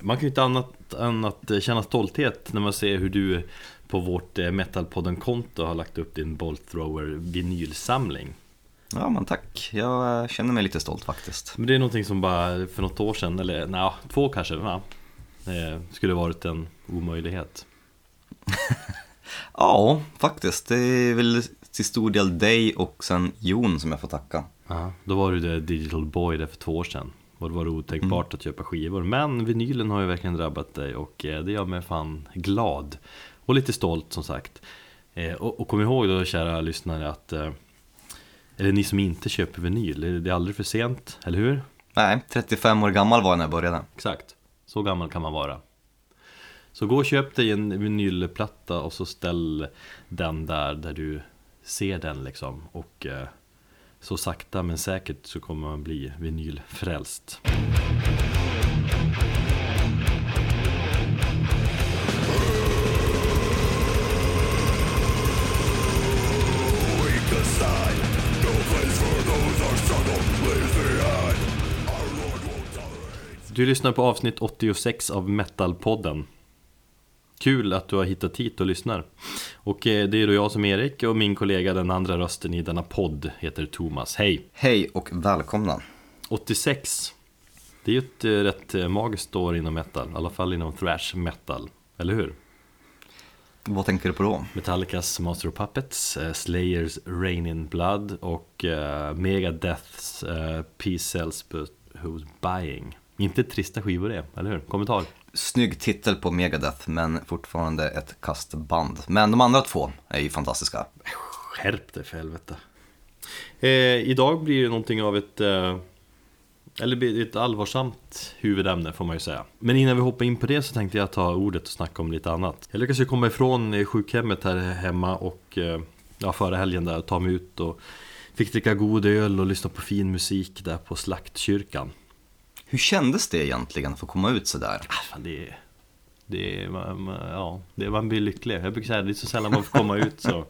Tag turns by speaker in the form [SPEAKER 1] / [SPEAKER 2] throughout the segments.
[SPEAKER 1] Man kan ju inte annat än att eh, känna stolthet när man ser hur du på vårt eh, Metalpodden-konto har lagt upp din Bolt Thrower vinylsamling.
[SPEAKER 2] Ja men tack, jag eh, känner mig lite stolt faktiskt.
[SPEAKER 1] Men det är någonting som bara för något år sedan, eller nej, två kanske, eh, skulle varit en omöjlighet.
[SPEAKER 2] Ja, faktiskt. Det är väl till stor del dig och sen Jon som jag får tacka.
[SPEAKER 1] Ja, då var du det Digital Boy där för två år sedan. Och det var otänkbart att köpa skivor. Men vinylen har ju verkligen drabbat dig och eh, det gör mig fan glad. Och lite stolt som sagt. Eh, Och, och kom ihåg då kära lyssnare att eh, Eller ni som inte köper vinyl, det är aldrig för sent, eller hur?
[SPEAKER 2] Nej, 35 år gammal var jag när jag började.
[SPEAKER 1] Exakt, så gammal kan man vara. Så gå och köp dig en vinylplatta och så ställ den där, där du ser den liksom. Och så sakta men säkert så kommer man bli vinylfrälst. Du lyssnar på avsnitt 86 av Metalpodden. Kul att du har hittat hit och lyssnar. Och eh, det är då jag som är Erik och min kollega, den andra rösten i denna podd, heter Thomas. Hej!
[SPEAKER 2] Hej och välkomna.
[SPEAKER 1] 86. Det är ju ett eh, rätt eh, magiskt år inom metal, i alla fall inom thrash metal. Eller hur?
[SPEAKER 2] Vad tänker du på då?
[SPEAKER 1] Metallicas Master of Puppets, Slayers Rain in Blood och Megadeths Peace Cells But Who's Buying. Inte trista skivor det, eller hur? Kommentar?
[SPEAKER 2] Snygg titel på Megadeth, men fortfarande ett kastband. Men de andra två är ju fantastiska.
[SPEAKER 1] Skärp dig för helvete. Eh, idag blir det någonting av ett eh, Eller blir ett allvarsamt huvudämne får man ju säga Men innan vi hoppar in på det så tänkte jag ta ordet och snacka om lite annat Jag lyckades ju komma ifrån eh, sjukhemmet här hemma och eh, Ja förra helgen där och ta mig ut och Fick dricka god öl och lyssna på fin musik där på Slaktkyrkan
[SPEAKER 2] hur kändes det egentligen att få komma ut sådär?
[SPEAKER 1] Ah, det det man, ja, det, man blir lycklig. Jag brukar säga det är så sällan man får komma ut så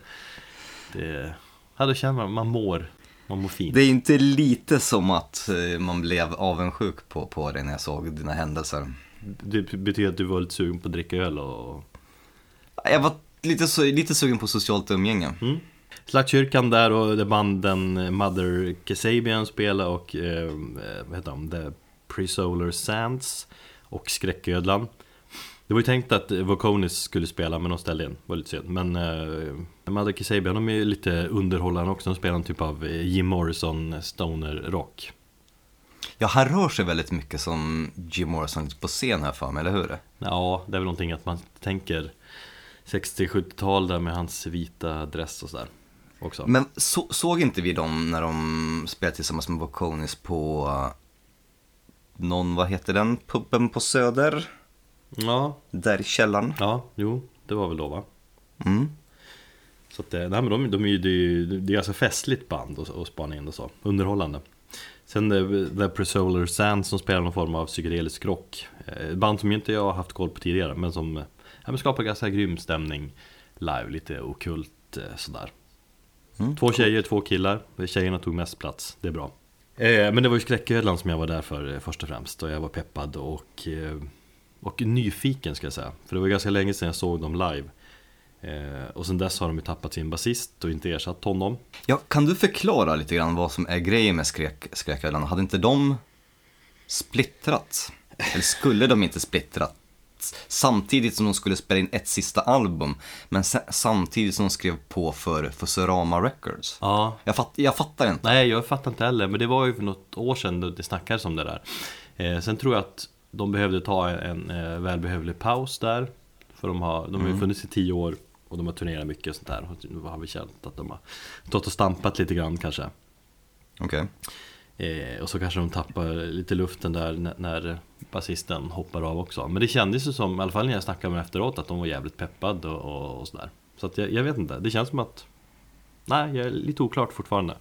[SPEAKER 1] det, Ja, då känner man, man mår, man mår fint.
[SPEAKER 2] Det är inte lite som att eh, man blev avundsjuk på, på dig när jag såg dina händelser.
[SPEAKER 1] Det betyder att du var lite sugen på att dricka öl och...
[SPEAKER 2] Jag var lite, lite sugen på socialt umgänge.
[SPEAKER 1] Mm. Slaktkyrkan där och banden Mother Kasabian spelade och eh, vad heter de? The Pre-Solar Sands och Skräcködlan. Det var ju tänkt att Vokonis skulle spela men de ställde in, var lite synd. Men eh, Mother Kasabian de är ju lite underhållande också, de spelar en typ av eh, Jim Morrison stoner rock.
[SPEAKER 2] Ja, han rör sig väldigt mycket som Jim Morrison på scen här för mig, eller hur?
[SPEAKER 1] Ja, det är väl någonting att man tänker 60-70-tal där med hans vita dress och sådär också.
[SPEAKER 2] Men så, såg inte vi dem när de spelade tillsammans med Vokonis på någon, vad heter den, puben på Söder?
[SPEAKER 1] Ja,
[SPEAKER 2] Där i källaren.
[SPEAKER 1] ja, jo, det var väl då va?
[SPEAKER 2] Mm.
[SPEAKER 1] Så att, eh, nej men de, de är ju, det är ju det är ganska festligt band att spana in och så, underhållande. Sen eh, The Presolar Sand som spelar någon form av psykedelisk rock. Eh, Ett band som inte jag har haft koll på tidigare, men som ja, skapar ganska grym stämning live, lite okult sådär.
[SPEAKER 2] Mm.
[SPEAKER 1] Två tjejer, två killar. Tjejerna tog mest plats, det är bra. Eh, men det var ju Skräcködlan som jag var där för eh, först och främst. Och jag var peppad och, eh, och nyfiken ska jag säga. För det var ganska länge sedan jag såg dem live. Och sen dess har de ju tappat sin basist och inte ersatt honom.
[SPEAKER 2] Ja, kan du förklara lite grann vad som är grejen med skräck, Skräcködlan? Hade inte de splittrat? Eller skulle de inte splittrat? Samtidigt som de skulle spela in ett sista album, men sa- samtidigt som de skrev på för, Sorama Records.
[SPEAKER 1] Ja,
[SPEAKER 2] Jag, fatt, jag fattar inte.
[SPEAKER 1] nej jag fattar inte heller. Men det var ju för något år sedan det snackades om det där. Eh, sen tror jag att de behövde ta en, eh, välbehövlig paus där. För de har, de har ju funnits i tio år och de har turnerat mycket och sånt där. Och nu har vi känt att de har stått och stampat lite grann kanske.
[SPEAKER 2] Okej.
[SPEAKER 1] Eh, och så kanske de tappar lite luften där när, när basisten hoppar av också. Men det kändes ju som, i alla fall när jag snackade med dem efteråt, att de var jävligt peppade och, och, och sådär. Så att jag, jag vet inte, det känns som att Nej, jag är lite oklart fortfarande.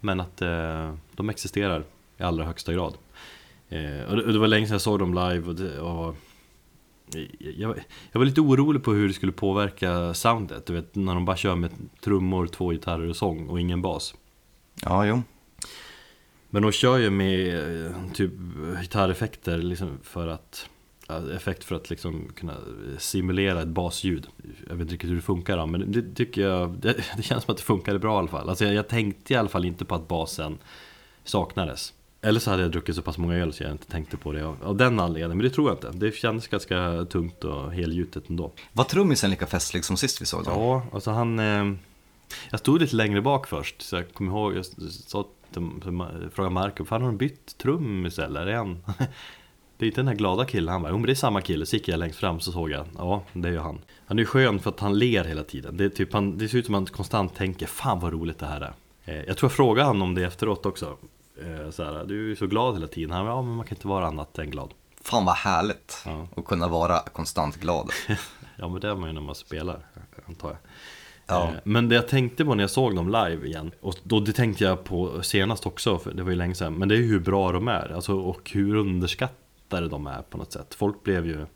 [SPEAKER 1] Men att eh, de existerar i allra högsta grad. Eh, och, det, och det var länge sedan jag såg dem live och, det, och jag, jag var lite orolig på hur det skulle påverka soundet. Du vet, när de bara kör med trummor, två gitarrer och sång och ingen bas.
[SPEAKER 2] Ja, jo.
[SPEAKER 1] Men de kör ju med eh, typ gitarreffekter liksom för att ja, effekt för att liksom kunna simulera ett basljud. Jag vet inte riktigt hur det funkar då, men det tycker jag, det, det känns som att det funkade bra i alla fall. Alltså jag, jag tänkte i alla fall inte på att basen saknades. Eller så hade jag druckit så pass många öl så jag inte tänkte på det av, av den anledningen, men det tror jag inte. Det kändes ganska tungt och helgjutet ändå.
[SPEAKER 2] Var trummisen lika festlig som sist vi såg dem?
[SPEAKER 1] Ja, alltså han... Eh, jag stod lite längre bak först, så jag kommer ihåg, jag sa till, frågade Marco, fan har de bytt trummis eller? Är han... Det är inte den här glada killen, han bara, men det är samma kille, så gick jag längst fram så såg jag, ja det är ju han. Han är ju skön för att han ler hela tiden, det, är typ, han, det ser ut som att han konstant tänker, fan vad roligt det här är. Eh, jag tror jag frågade honom om det efteråt också. Eh, så här, du är ju så glad hela tiden, han bara, ja men man kan inte vara annat än glad.
[SPEAKER 2] Fan vad härligt
[SPEAKER 1] Ja.
[SPEAKER 2] att kunna vara konstant glad.
[SPEAKER 1] Ja men det är man ju när man spelar, antar jag.
[SPEAKER 2] Ja.
[SPEAKER 1] Eh, Men det jag tänkte på när jag såg dem live igen, och då det tänkte jag på senast också, för det var ju länge sedan, men det är ju hur bra de är, alltså, och hur underskattade de är på något sätt. Folk blev ju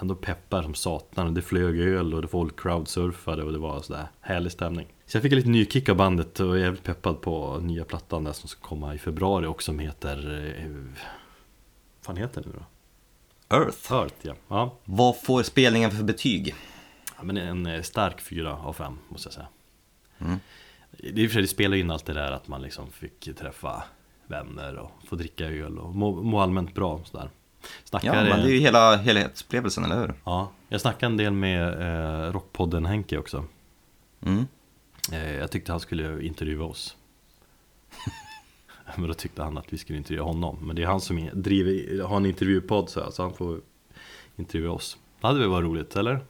[SPEAKER 1] ändå peppar som satan, och det flög öl och det folk crowdsurfade och det var sådär härlig stämning. Så jag fick en liten ny kick av bandet och är jävligt peppad på nya plattan där som ska komma i februari också som heter... Eh, vad fan heter den nu då?
[SPEAKER 2] Earth.
[SPEAKER 1] Earth ja. ja.
[SPEAKER 2] Vad får spelningen för betyg?
[SPEAKER 1] Ja, men en eh, stark fyra av fem måste jag säga.
[SPEAKER 2] Mm.
[SPEAKER 1] Det, och för sig, det spelar in allt det där att man liksom fick träffa vänner och få dricka öl och må, må allmänt bra sådär.
[SPEAKER 2] Ja,
[SPEAKER 1] Snackar,
[SPEAKER 2] men det är ju hela helhetsupplevelsen, eller hur?
[SPEAKER 1] ja, jag snackade en del med eh, Rockpodden Henke också.
[SPEAKER 2] Mm.
[SPEAKER 1] Eh, jag tyckte han skulle intervjua oss. men då tyckte han att vi skulle intervjua honom. Men det är han som driver, har en intervjupodd så, här, så han får intervjua oss. Det hade väl varit roligt, eller?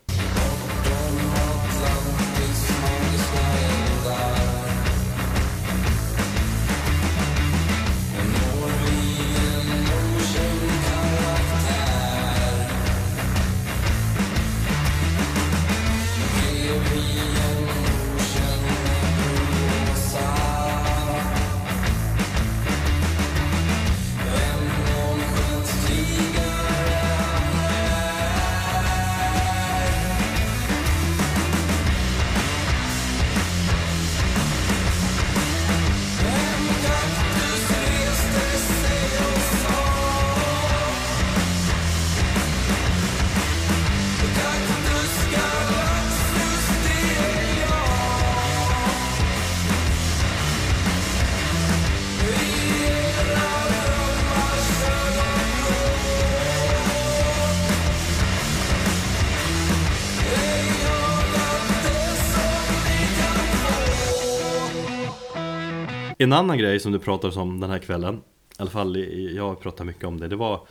[SPEAKER 1] En annan grej som du pratade om den här kvällen, i alla fall jag pratar mycket om det, det var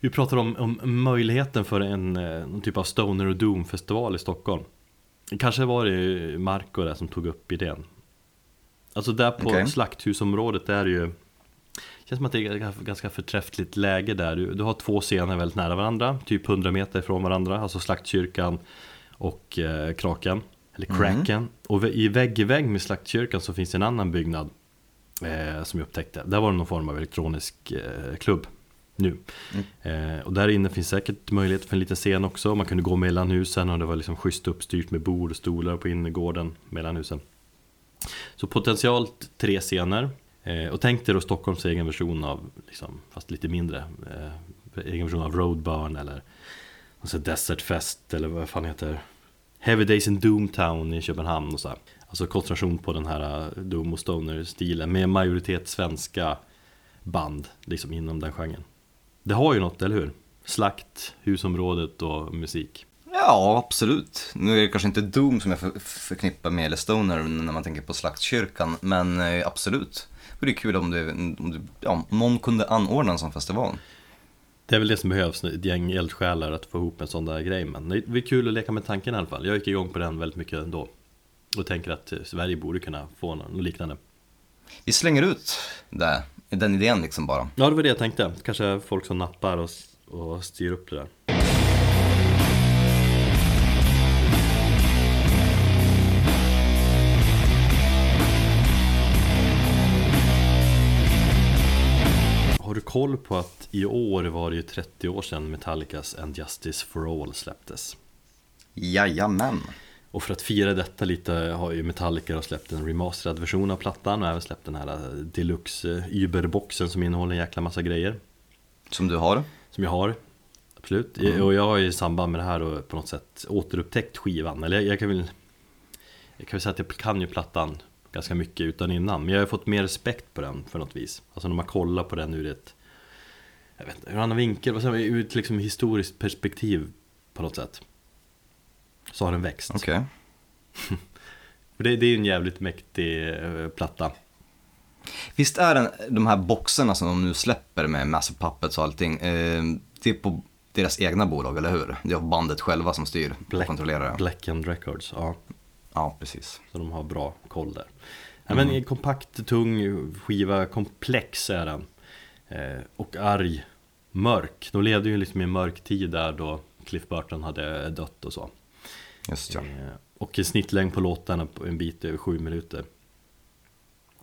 [SPEAKER 1] Vi pratade om, om möjligheten för en, eh, någon typ av Stoner och Doom-festival i Stockholm. Kanske var det Marco där som tog upp idén. Alltså där på
[SPEAKER 2] Okej.
[SPEAKER 1] slakthusområdet är det ju Känns som att det är ett ganska- förträffligt läge där. Du, du har två scener väldigt nära varandra Typ 100 meter ifrån varandra Alltså Slaktkyrkan och eh, Kraken Eller Kraken. Och vä- i vägg i vägg med Slaktkyrkan så finns det en annan byggnad eh, Som jag upptäckte. Där var det någon form av elektronisk eh, klubb Nu. Eh, Och där inne finns säkert möjlighet för en liten scen också. Man kunde gå mellan husen och det var liksom schysst uppstyrt med bord och stolar på innergården mellan husen. Så potentiellt tre scener. Eh, Och tänk dig då Stockholms egen version av, liksom, fast lite mindre eh, Egen version av Roadburn eller alltså Desert Fest eller vad fan heter Heavy Days in Doomtown i Köpenhamn och så här. Alltså koncentration på den här eh, Doom och Stoner-stilen med majoritet svenska band liksom inom den genren. Det har ju något, eller hur? Slakt, husområdet och musik.
[SPEAKER 2] Ja, absolut. Nu är det kanske inte Doom som jag för, förknippar med eller Stoner när man tänker på Slaktkyrkan, men eh, absolut. Det vore kul om, det, om det, ja, om någon kunde anordna en sån festival.
[SPEAKER 1] Det är väl det som behövs, ett gäng eldsjälar att få ihop en sån där grej. Men det är kul att leka med tanken i alla fall. Jag gick igång på den väldigt mycket ändå. Och tänker att Sverige borde kunna få något liknande.
[SPEAKER 2] Vi slänger ut det, den idén liksom bara.
[SPEAKER 1] Ja, det var det jag tänkte. Kanske folk som nappar och, och styr upp det där. Koll på att i år var det ju 30 år sedan Metallicas And Justice for All släpptes?
[SPEAKER 2] Jajamän.
[SPEAKER 1] Och för att fira detta lite har ju Metallica släppt en remasterad version av plattan och även släppt den här eh, deluxe eh, Uber-boxen som innehåller en jäkla massa grejer
[SPEAKER 2] Som du har.
[SPEAKER 1] som jag har. Absolut, och jag har i samband med det här på något sätt återupptäckt skivan. Eller jag, jag kan väl Jag kan väl säga att jag kan ju plattan ganska mycket utan innan. Men jag har fått mer respekt på den för något vis. Alltså när man kollar på den ur ett Jag vet inte, ur en annan vinkel, vad ur ett liksom historiskt perspektiv på något sätt. Så har den växt.
[SPEAKER 2] Okej.
[SPEAKER 1] För det, det är ju en jävligt mäktig eh, platta.
[SPEAKER 2] Visst är den, de här boxarna som de nu släpper med Massive Puppets och allting, eh, det är på deras egna bolag, eller hur? Det är bandet själva som styr och kontrollerar det.
[SPEAKER 1] Black and Records, ja.
[SPEAKER 2] Ja, precis.
[SPEAKER 1] Så de har bra koll där. Ja, men en kompakt, tung skiva, komplex är den. Eh, och arg, mörk. De levde ju liksom i en mörk tid där då Cliff Burton hade dött och så.
[SPEAKER 2] Just ja.
[SPEAKER 1] Eh, och en snittlängd på låtarna på en bit över sju minuter.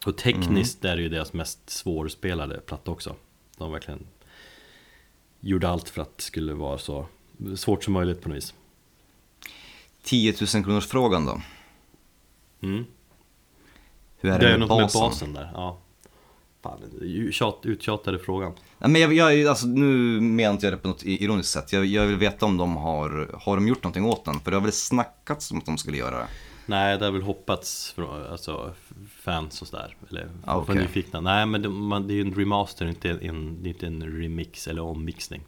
[SPEAKER 1] Och tekniskt är det ju deras mest svårspelade platta också. De verkligen gjorde allt för att det skulle vara så svårt som möjligt på något vis.
[SPEAKER 2] 10 000 kronors frågan då.
[SPEAKER 1] Mm.
[SPEAKER 2] Hur är
[SPEAKER 1] Det
[SPEAKER 2] det,
[SPEAKER 1] är
[SPEAKER 2] med
[SPEAKER 1] något
[SPEAKER 2] basen?
[SPEAKER 1] med basen där, ja. Fan, tjat, uttjatade frågan.
[SPEAKER 2] Nej, men jag, jag, alltså, nu menar inte jag det på något ironiskt sätt. Jag, jag vill veta om de har, har de gjort någonting åt den? För det har väl snackats om att de skulle göra det.
[SPEAKER 1] Nej, det har väl hoppats från alltså, fans och sådär. Eller
[SPEAKER 2] Ah, okej.
[SPEAKER 1] nyfikna. Nej, men det, man, det är ju en remaster, inte en, det är inte en remix eller ommixning.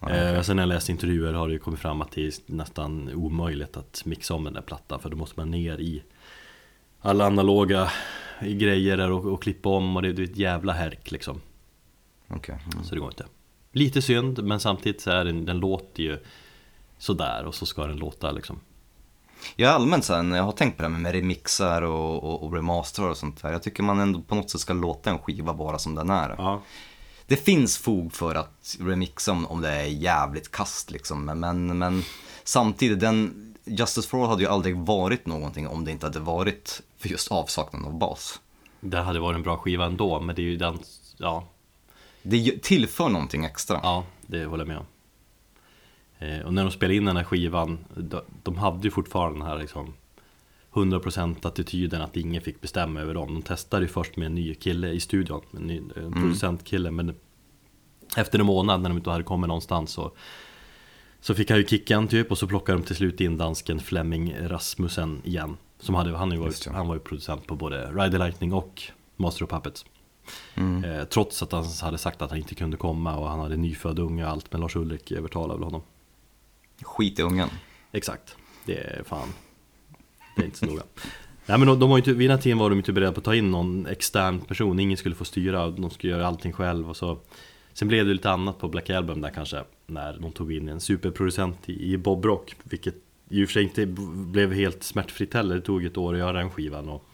[SPEAKER 2] Ah,
[SPEAKER 1] eh, sen när jag läst intervjuer har det ju kommit fram att det är nästan omöjligt att mixa om den där plattan. För då måste man ner i alla analoga grejer där och, och klippa om och det, det är ett jävla härk liksom.
[SPEAKER 2] Okej. Mm.
[SPEAKER 1] Så det går inte. Lite synd, men samtidigt så är den, den låter ju sådär och så ska den låta liksom.
[SPEAKER 2] Är allmänt när jag har tänkt på det här med remixar och, och, och remasterar och sånt där. Jag tycker man ändå på något sätt ska låta en skiva vara som den är.
[SPEAKER 1] Ja.
[SPEAKER 2] Det finns fog för att remixa om, om det är jävligt kast liksom. Men, men samtidigt, den Justice for All hade ju aldrig varit någonting om det inte hade varit för just avsaknaden av bas.
[SPEAKER 1] Det hade varit en bra skiva ändå, men det är ju den, ja,
[SPEAKER 2] Det tillför någonting extra.
[SPEAKER 1] ja det håller jag med om. Eh, och när de spelade in den här skivan, de, de hade ju fortfarande den här liksom 100% attityden att ingen fick bestämma över dem. De testade ju först med en ny kille i studion, en, ny, en producentkille, men efter en månad när de inte hade kommit någonstans så så fick han ju kicken typ och så plockade de till slut in dansken Flemming Rasmussen igen. Som hade, han, var,
[SPEAKER 2] Just
[SPEAKER 1] ju,
[SPEAKER 2] det.
[SPEAKER 1] han var ju producent på både Ride the Lightning och Master of Puppets. Eh, trots att han hade sagt att han inte kunde komma och han hade nyfödd unge och allt. Men Lars Ulrik övertalade väl honom.
[SPEAKER 2] Skit i ungen.
[SPEAKER 1] Exakt, det är fan. Det är inte så noga. Nej men de, de var inte, vid den här tiden var de inte beredda på att ta in någon extern person. Ingen skulle få styra, de skulle göra allting själv och så. Sen blev det lite annat på Black Album där kanske. När de tog in en superproducent i, Bob Rock. Vilket i och för sig inte blev helt smärtfritt heller. Det tog ett år att göra den skivan. Och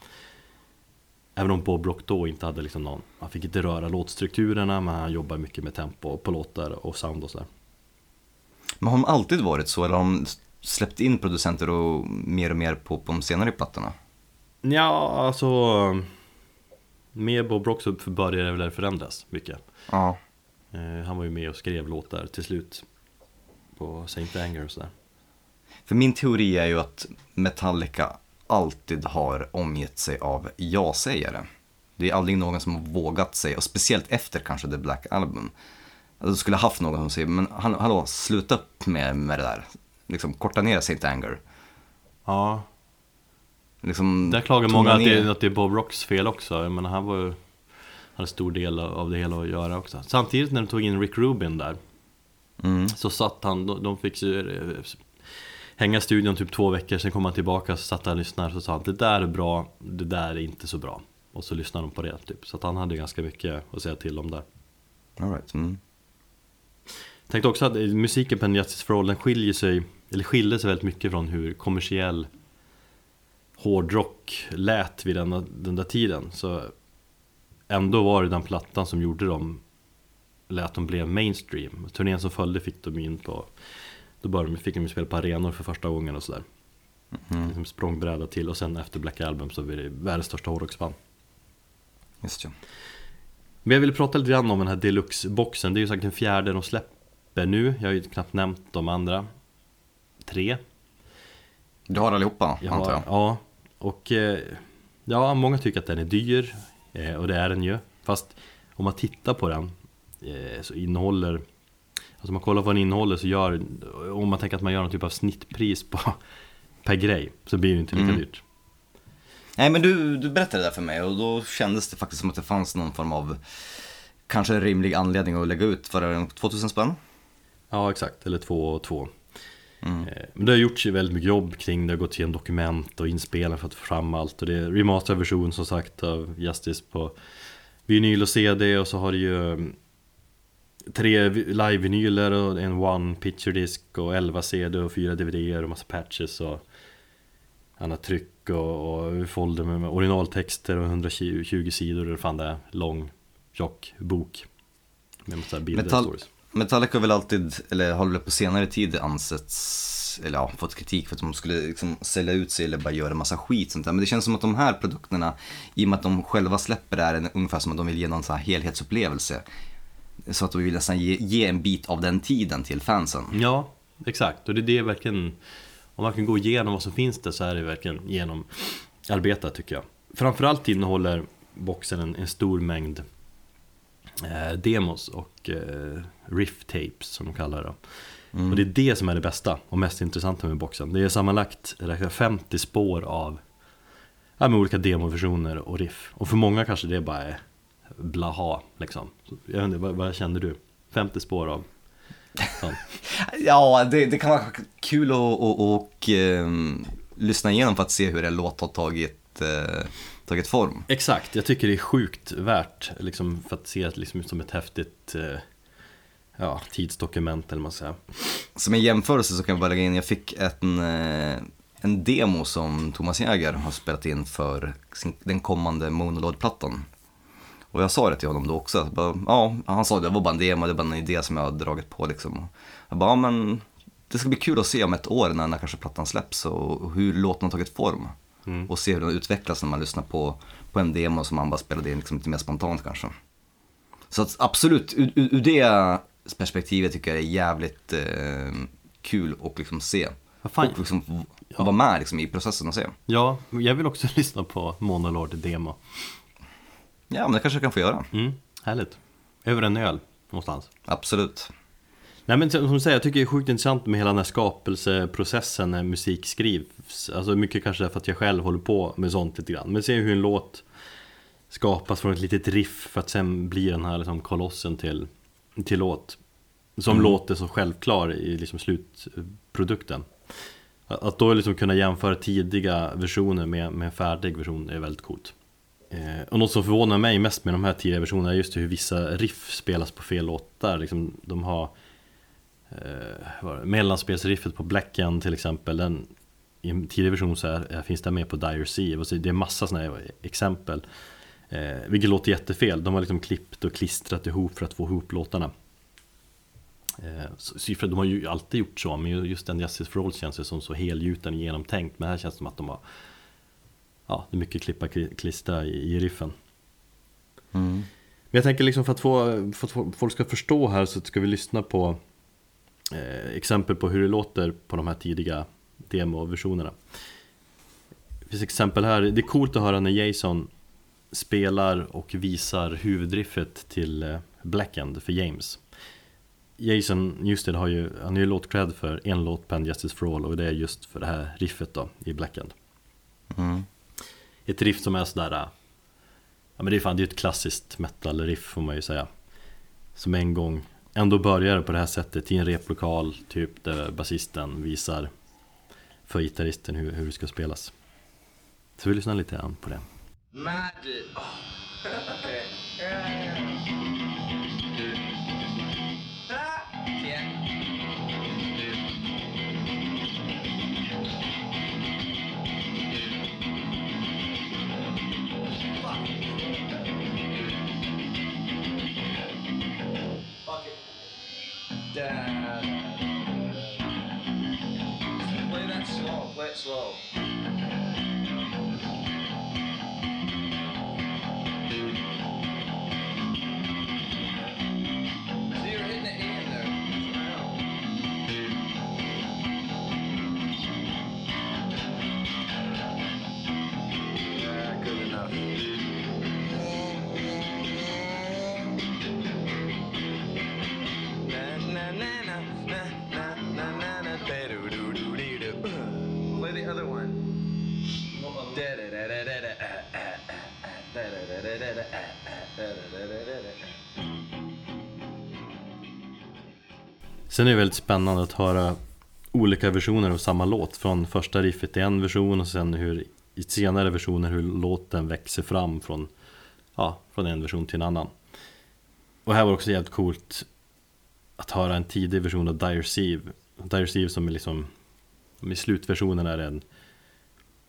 [SPEAKER 1] Även om Bob Rock då inte hade liksom någon Han fick inte röra låtstrukturerna men han jobbar mycket med tempo på låtar och sound och sådär.
[SPEAKER 2] Men har de alltid varit så eller har de släppt in producenter och mer och mer på, på de senare plattorna?
[SPEAKER 1] Ja, alltså Med Bob Rock så började det väl förändras mycket
[SPEAKER 2] Ja.
[SPEAKER 1] Eh, Han var ju med och skrev låtar till slut På Saint Anger och sådär
[SPEAKER 2] För min teori är ju att Metallica alltid har omgett sig av ja-sägare. Det är aldrig någon som har vågat säga, och speciellt efter kanske The Black Album. Alltså, du skulle haft någon som säger, men hall- hallå, sluta upp med, med det där. Liksom, korta ner Saint Anger.
[SPEAKER 1] Ja,
[SPEAKER 2] Liksom,
[SPEAKER 1] där klagar många att det, att det är Bob Rocks fel också menar han var ju Hade stor del av det hela att göra också Samtidigt när de tog in Rick Rubin där
[SPEAKER 2] Mm.
[SPEAKER 1] Så satt han, de, de fick ju eh, Hänga i studion typ två veckor, sen kom han tillbaka så satt han och lyssnade och sa han Det där är bra, det där är inte så bra Och så lyssnade de på det typ Så att han hade ganska mycket att säga till om där
[SPEAKER 2] All right. mm.
[SPEAKER 1] Tänkte också att eh, musiken på en Justice for All den skiljer sig Eller skiljer sig väldigt mycket från hur kommersiell Hårdrock lät vid den, den där tiden Så Ändå var det den plattan som gjorde dem Lät de blev mainstream. Turnén som följde fick de in på Då började de, fick de spela på arenor för första gången och sådär. Liksom språngbräda till och sen efter Black Album så blev det världens största hårdrocksband.
[SPEAKER 2] Just ja.
[SPEAKER 1] Men jag ville prata lite grann om den här deluxe-boxen. Det är ju sagt den fjärde de släpper nu. Jag har ju knappt nämnt de andra Tre.
[SPEAKER 2] Du har allihopa,
[SPEAKER 1] jag
[SPEAKER 2] antar jag?
[SPEAKER 1] Ja, och eh, Ja, många tycker att den är dyr eh, Och det är den ju Fast om man tittar på den eh, Så innehåller Alltså om man kollar vad den innehåller så gör, om man tänker att man gör någon typ av snittpris på, per grej, så blir det inte lika
[SPEAKER 2] Mm.
[SPEAKER 1] dyrt.
[SPEAKER 2] Nej men du, du berättade det där för mig och då kändes det faktiskt som att det fanns någon form av kanske rimlig anledning att lägga ut, var det 2000 spänn?
[SPEAKER 1] Ja, exakt, eller två och två.
[SPEAKER 2] Mm.
[SPEAKER 1] Eh, Men det har gjorts ju väldigt mycket jobb kring det, har gått igenom dokument och inspelningar för att få fram allt. Och det är remasterad version som sagt av Justice på vinyl och CD och så har det ju mm, tre vi- live-vinyler och en one picture disk och 11 CD och fyra DVD och massa patches och annat tryck och, och folder med, originaltexter och 120 20 sidor eller fan det är, lång, tjock bok. Med massa bilder och
[SPEAKER 2] Metall-
[SPEAKER 1] stories.
[SPEAKER 2] Metallica har väl alltid, eller har väl på senare tid ansetts, eller ja, fått kritik för att de skulle liksom sälja ut sig eller bara göra massa skit sånt där. Men det känns som att de här produkterna, i och med att de själva släpper det här, ungefär som att de vill ge någon sån här helhetsupplevelse. Så att de vill nästan ge, ge en bit av den tiden till fansen.
[SPEAKER 1] Ja, exakt. Och det är det verkligen Om man kan gå igenom vad som finns där så är det verkligen genomarbetat tycker jag Framförallt innehåller boxen en, en stor mängd eh, demos och eh, riff tapes som de kallar det. Och det är det som är det bästa och mest intressanta med boxen. Det är sammanlagt räknar 50 spår av ja, med olika demoversioner och riff. Och för många kanske det bara är blaha liksom. Jag vet inte, vad, vad kände du? 50 spår av? Sånt
[SPEAKER 2] Ja, det, det kan vara kul att och, och, ehm, lyssna igenom för att se hur en låt har tagit, eh, tagit form.
[SPEAKER 1] Exakt, jag tycker det är sjukt värt liksom, för att se det liksom, som ett häftigt eh, ja, tidsdokument eller vad man säga.
[SPEAKER 2] Som en jämförelse så kan jag bara lägga in, jag fick en, eh, en demo som Thomas Jäger har spelat in för sin, den kommande Monolord-plattan. Och jag sa det till honom då också, bara, ja, han sa det var bara en demo, det var bara en idé som jag har dragit på liksom. Jag bara, ja, men det ska bli kul att se om ett år när, när kanske plattan släpps och, hur låten har tagit form.
[SPEAKER 1] Mm.
[SPEAKER 2] Och se hur den utvecklas när man lyssnar på, på en demo som man bara spelade in liksom lite mer spontant kanske. Så att absolut, ur, ur det perspektivet tycker jag det är jävligt eh, kul att liksom se.
[SPEAKER 1] Fan?
[SPEAKER 2] Och liksom v- vara med liksom, i processen och se.
[SPEAKER 1] Ja, jag vill också lyssna på Monolord demo.
[SPEAKER 2] Ja, men det kanske jag kan få göra.
[SPEAKER 1] Mm, härligt. Över en öl någonstans.
[SPEAKER 2] Absolut.
[SPEAKER 1] Nej men som du säger, jag tycker det är sjukt intressant med hela den här skapelseprocessen när musik skrivs. Alltså mycket kanske därför att jag själv håller på med sånt lite grann. Men se hur en låt skapas från ett litet riff för att sen bli den här liksom kolossen till, till låt. Som låter så självklar i liksom slutprodukten. Att då liksom kunna jämföra tidiga versioner med, med en färdig version är väldigt coolt. Eh, och något som förvånar mig mest med de här tidiga versionerna är just hur vissa riff spelas på fel låtar. Liksom, de har eh, mellanspelsriffet på Black End till exempel. Den, I en tidig version så är, finns det med på Dire Sea. Det är massa sådana exempel. Eh, vilket låter jättefel. De har liksom klippt och klistrat ihop för att få ihop låtarna. Eh, så, de har ju alltid gjort så, men ju- just den Justice for All känns ju som så helgjuten och genomtänkt. Men här känns det som att de har Ja, det är mycket klippa kli- klistra i, i riffen.
[SPEAKER 2] Mm.
[SPEAKER 1] Men jag tänker liksom för att, få, för att folk ska förstå här så ska vi lyssna på eh, exempel på hur det låter på de här tidiga demoversionerna. Det finns exempel här, det är coolt att höra när Jason spelar och visar huvudriffet till eh, Blackend för James. Jason Newsted har ju, han har ju låtcred för en låt på en Justice for All och det är just för det här riffet då i Blackend.
[SPEAKER 2] Mm.
[SPEAKER 1] Ett riff som är sådär äh, Ja men det är fan, det är ett klassiskt metal-riff får man ju säga Som en gång ändå börjar på det här sättet i en replokal Typ där basisten visar För gitarristen hur, hur det ska spelas Så vi lyssnar lite grann på det
[SPEAKER 3] Magic. Oh. okay. Yeah. Fuck it. Da- Play that slow. Play it slow.
[SPEAKER 1] Sen är det väldigt spännande att höra olika versioner av samma låt. Från första riffet i en version och sen hur i senare versioner hur låten växer fram från, ja, från en version till en annan. Och här var det också jävligt coolt att höra en tidig version av Dire Sieve Dire Sieve som är liksom I slutversionen är en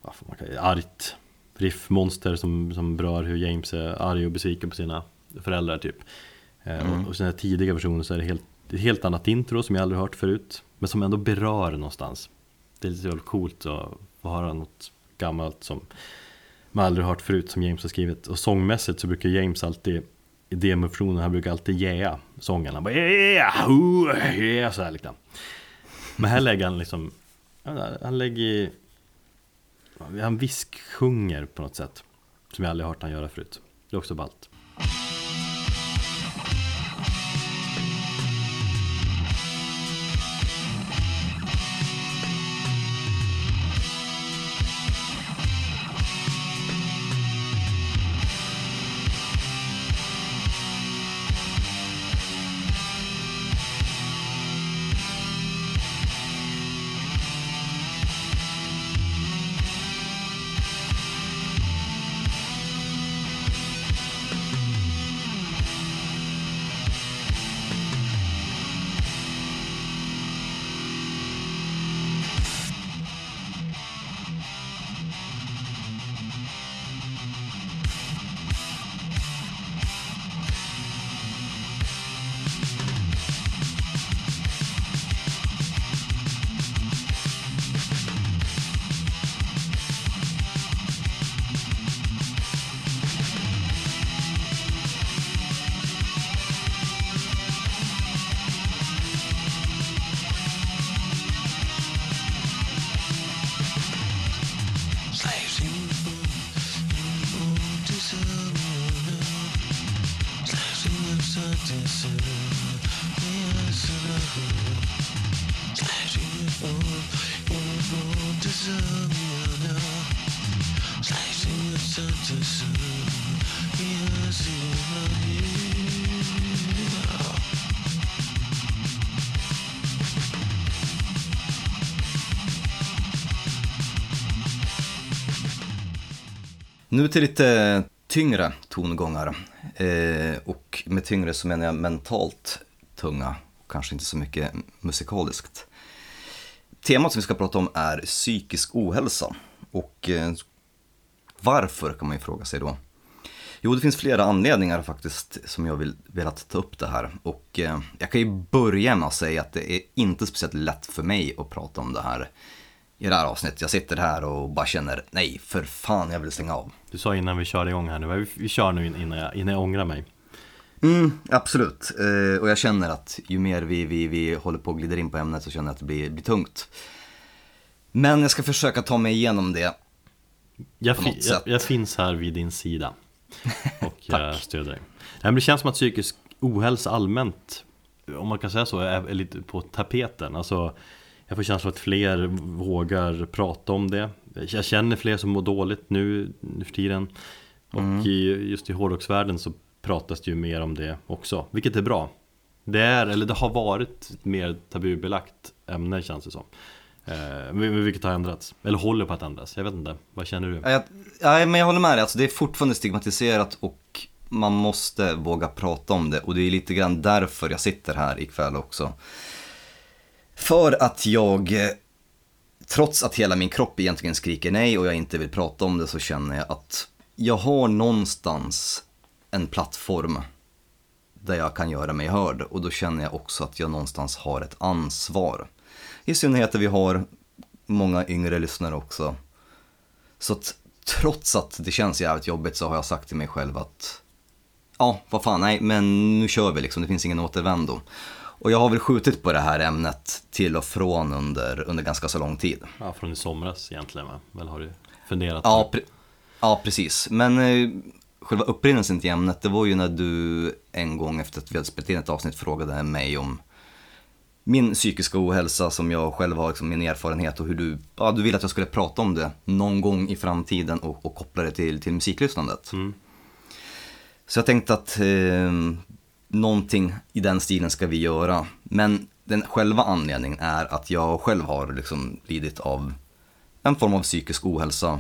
[SPEAKER 1] vad man kalla, argt riffmonster som, som berör hur James är arg och besviken på sina föräldrar typ. Eh,
[SPEAKER 2] Mm.
[SPEAKER 1] Och, och sen den tidiga versionen så är det helt, ett helt annat intro som jag aldrig hört förut Men som ändå berör någonstans. Det är lite coolt att höra något gammalt som man aldrig hört förut som James har skrivit. Och sångmässigt så brukar James alltid i demoversionen, han brukar alltid yeah sången Han bara yeah, ooh, yeah så här liksom. Men här lägger han liksom Han lägger Han visksjunger på något sätt Som jag aldrig hört han göra förut. Det är också ballt.
[SPEAKER 2] Nu till lite tyngre tongångar. Eh, och med tyngre så menar jag mentalt tunga, kanske inte så mycket musikaliskt. Temat som vi ska prata om är psykisk ohälsa. Och eh, varför kan man ju fråga sig då. Jo, det finns flera anledningar faktiskt som jag vill velat ta upp det här. Och eh, jag kan ju börja med att säga att det är inte speciellt lätt för mig att prata om det här i det här avsnittet. Jag sitter här och bara känner, nej för fan jag vill stänga av.
[SPEAKER 1] Du sa innan vi körde igång här nu, vi, vi kör nu innan jag, innan jag ångrar mig
[SPEAKER 2] Mm, absolut. Eh, och jag känner att ju mer vi, vi, vi håller på och glider in på ämnet så känner jag att det blir, blir tungt. Men jag ska försöka ta mig igenom det.
[SPEAKER 1] jag, fi, jag, jag finns här vid din sida Och jag
[SPEAKER 2] Tack.
[SPEAKER 1] stöder dig Det känns som att psykisk ohälsa allmänt Om man kan säga så, är lite på tapeten Alltså Jag får känslan att fler vågar prata om det Jag känner fler som mår dåligt nu, nu för tiden Och
[SPEAKER 2] Mm.
[SPEAKER 1] i, just i hårdrocksvärlden så pratas det ju mer om det också Vilket är bra Det är, eller det har varit ett mer tabubelagt ämne känns det som eh, Vilket har ändrats, eller håller på att ändras, jag vet inte, vad känner du?
[SPEAKER 2] Ja, jag, ja, men jag håller med dig, alltså, det är fortfarande stigmatiserat och man måste våga prata om det. Och det är lite grann därför jag sitter här ikväll också. För att jag, eh, trots att hela min kropp egentligen skriker nej och jag inte vill prata om det så känner jag att jag har någonstans en plattform där jag kan göra mig hörd och då känner jag också att jag någonstans har ett ansvar. I synnerhet att vi har många yngre lyssnare också. Så att trots att det känns jävligt jobbigt så har jag sagt till mig själv att ja, vad fan, nej, men nu kör vi liksom, det finns ingen återvändo. Och jag har väl skjutit på det här ämnet till och från under, under ganska så lång tid.
[SPEAKER 1] Ja, från i somras egentligen va? Väl har du funderat
[SPEAKER 2] Ja,
[SPEAKER 1] på?
[SPEAKER 2] pre- ja precis. Men eh, själva upprinnelsen till ämnet, det var ju när du en gång efter att vi hade spelat in ett avsnitt frågade mig om min psykiska ohälsa som jag själv har, liksom, min erfarenhet och hur du, ja, du ville att jag skulle prata om det någon gång i framtiden och, och koppla det till, till musiklyssnandet.
[SPEAKER 1] Mm.
[SPEAKER 2] Så jag tänkte att eh, någonting i den stilen ska vi göra. Men den själva anledningen är att jag själv har liksom lidit av en form av psykisk ohälsa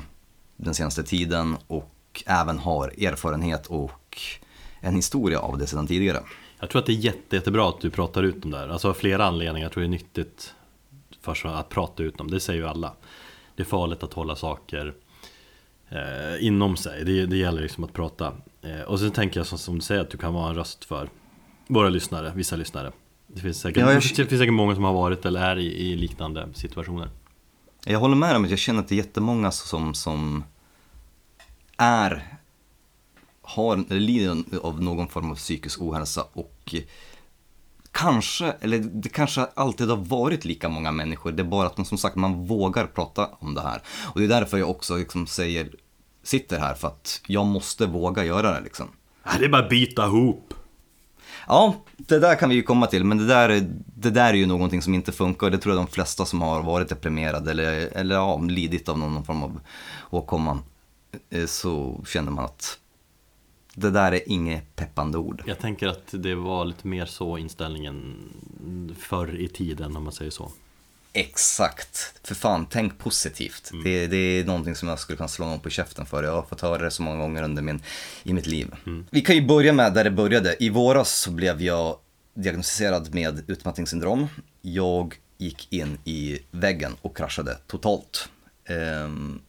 [SPEAKER 2] den senaste tiden och även har erfarenhet och en historia av det sedan tidigare.
[SPEAKER 1] Jag tror att det är jätte, jättebra att du pratar ut om det här. Alltså av flera anledningar. Jag tror det är nyttigt för att prata ut om. Det säger ju alla. Det är farligt att hålla saker eh, inom sig. Det, det gäller liksom att prata. Eh, och sen tänker jag som, som du säger att du kan vara en röst för våra lyssnare, vissa lyssnare. Det finns säkert,
[SPEAKER 2] Ja, jag-
[SPEAKER 1] det finns säkert många som har varit eller är i, i liknande situationer.
[SPEAKER 2] Jag håller med om att jag känner att det är jättemånga som, som är, har, lider av någon form av psykisk ohälsa och kanske, eller det kanske alltid har varit lika många människor, det är bara att man som sagt, man vågar prata om det här. Och det är därför jag också liksom säger, sitter här, för att jag måste våga göra det liksom.
[SPEAKER 1] Det är bara att bita ihop.
[SPEAKER 2] Ja, det där kan vi ju komma till, men det där, är- det där är ju någonting som inte funkar och det tror jag de flesta som har varit deprimerade eller, eller ja, lidit av någon form av åkomma, eh, så känner man att det där är inget peppande ord.
[SPEAKER 1] Jag tänker att det var lite mer så inställningen förr i tiden om man säger så.
[SPEAKER 2] Exakt, för fan, tänk positivt. Det, det är någonting som jag skulle kunna slå någon på käften för. Jag har fått höra det så många gånger under min, i mitt liv. Vi kan ju börja med där det började. I våras så blev jag diagnostiserad med utmattningssyndrom. Jag gick in i väggen och kraschade totalt. Ehm,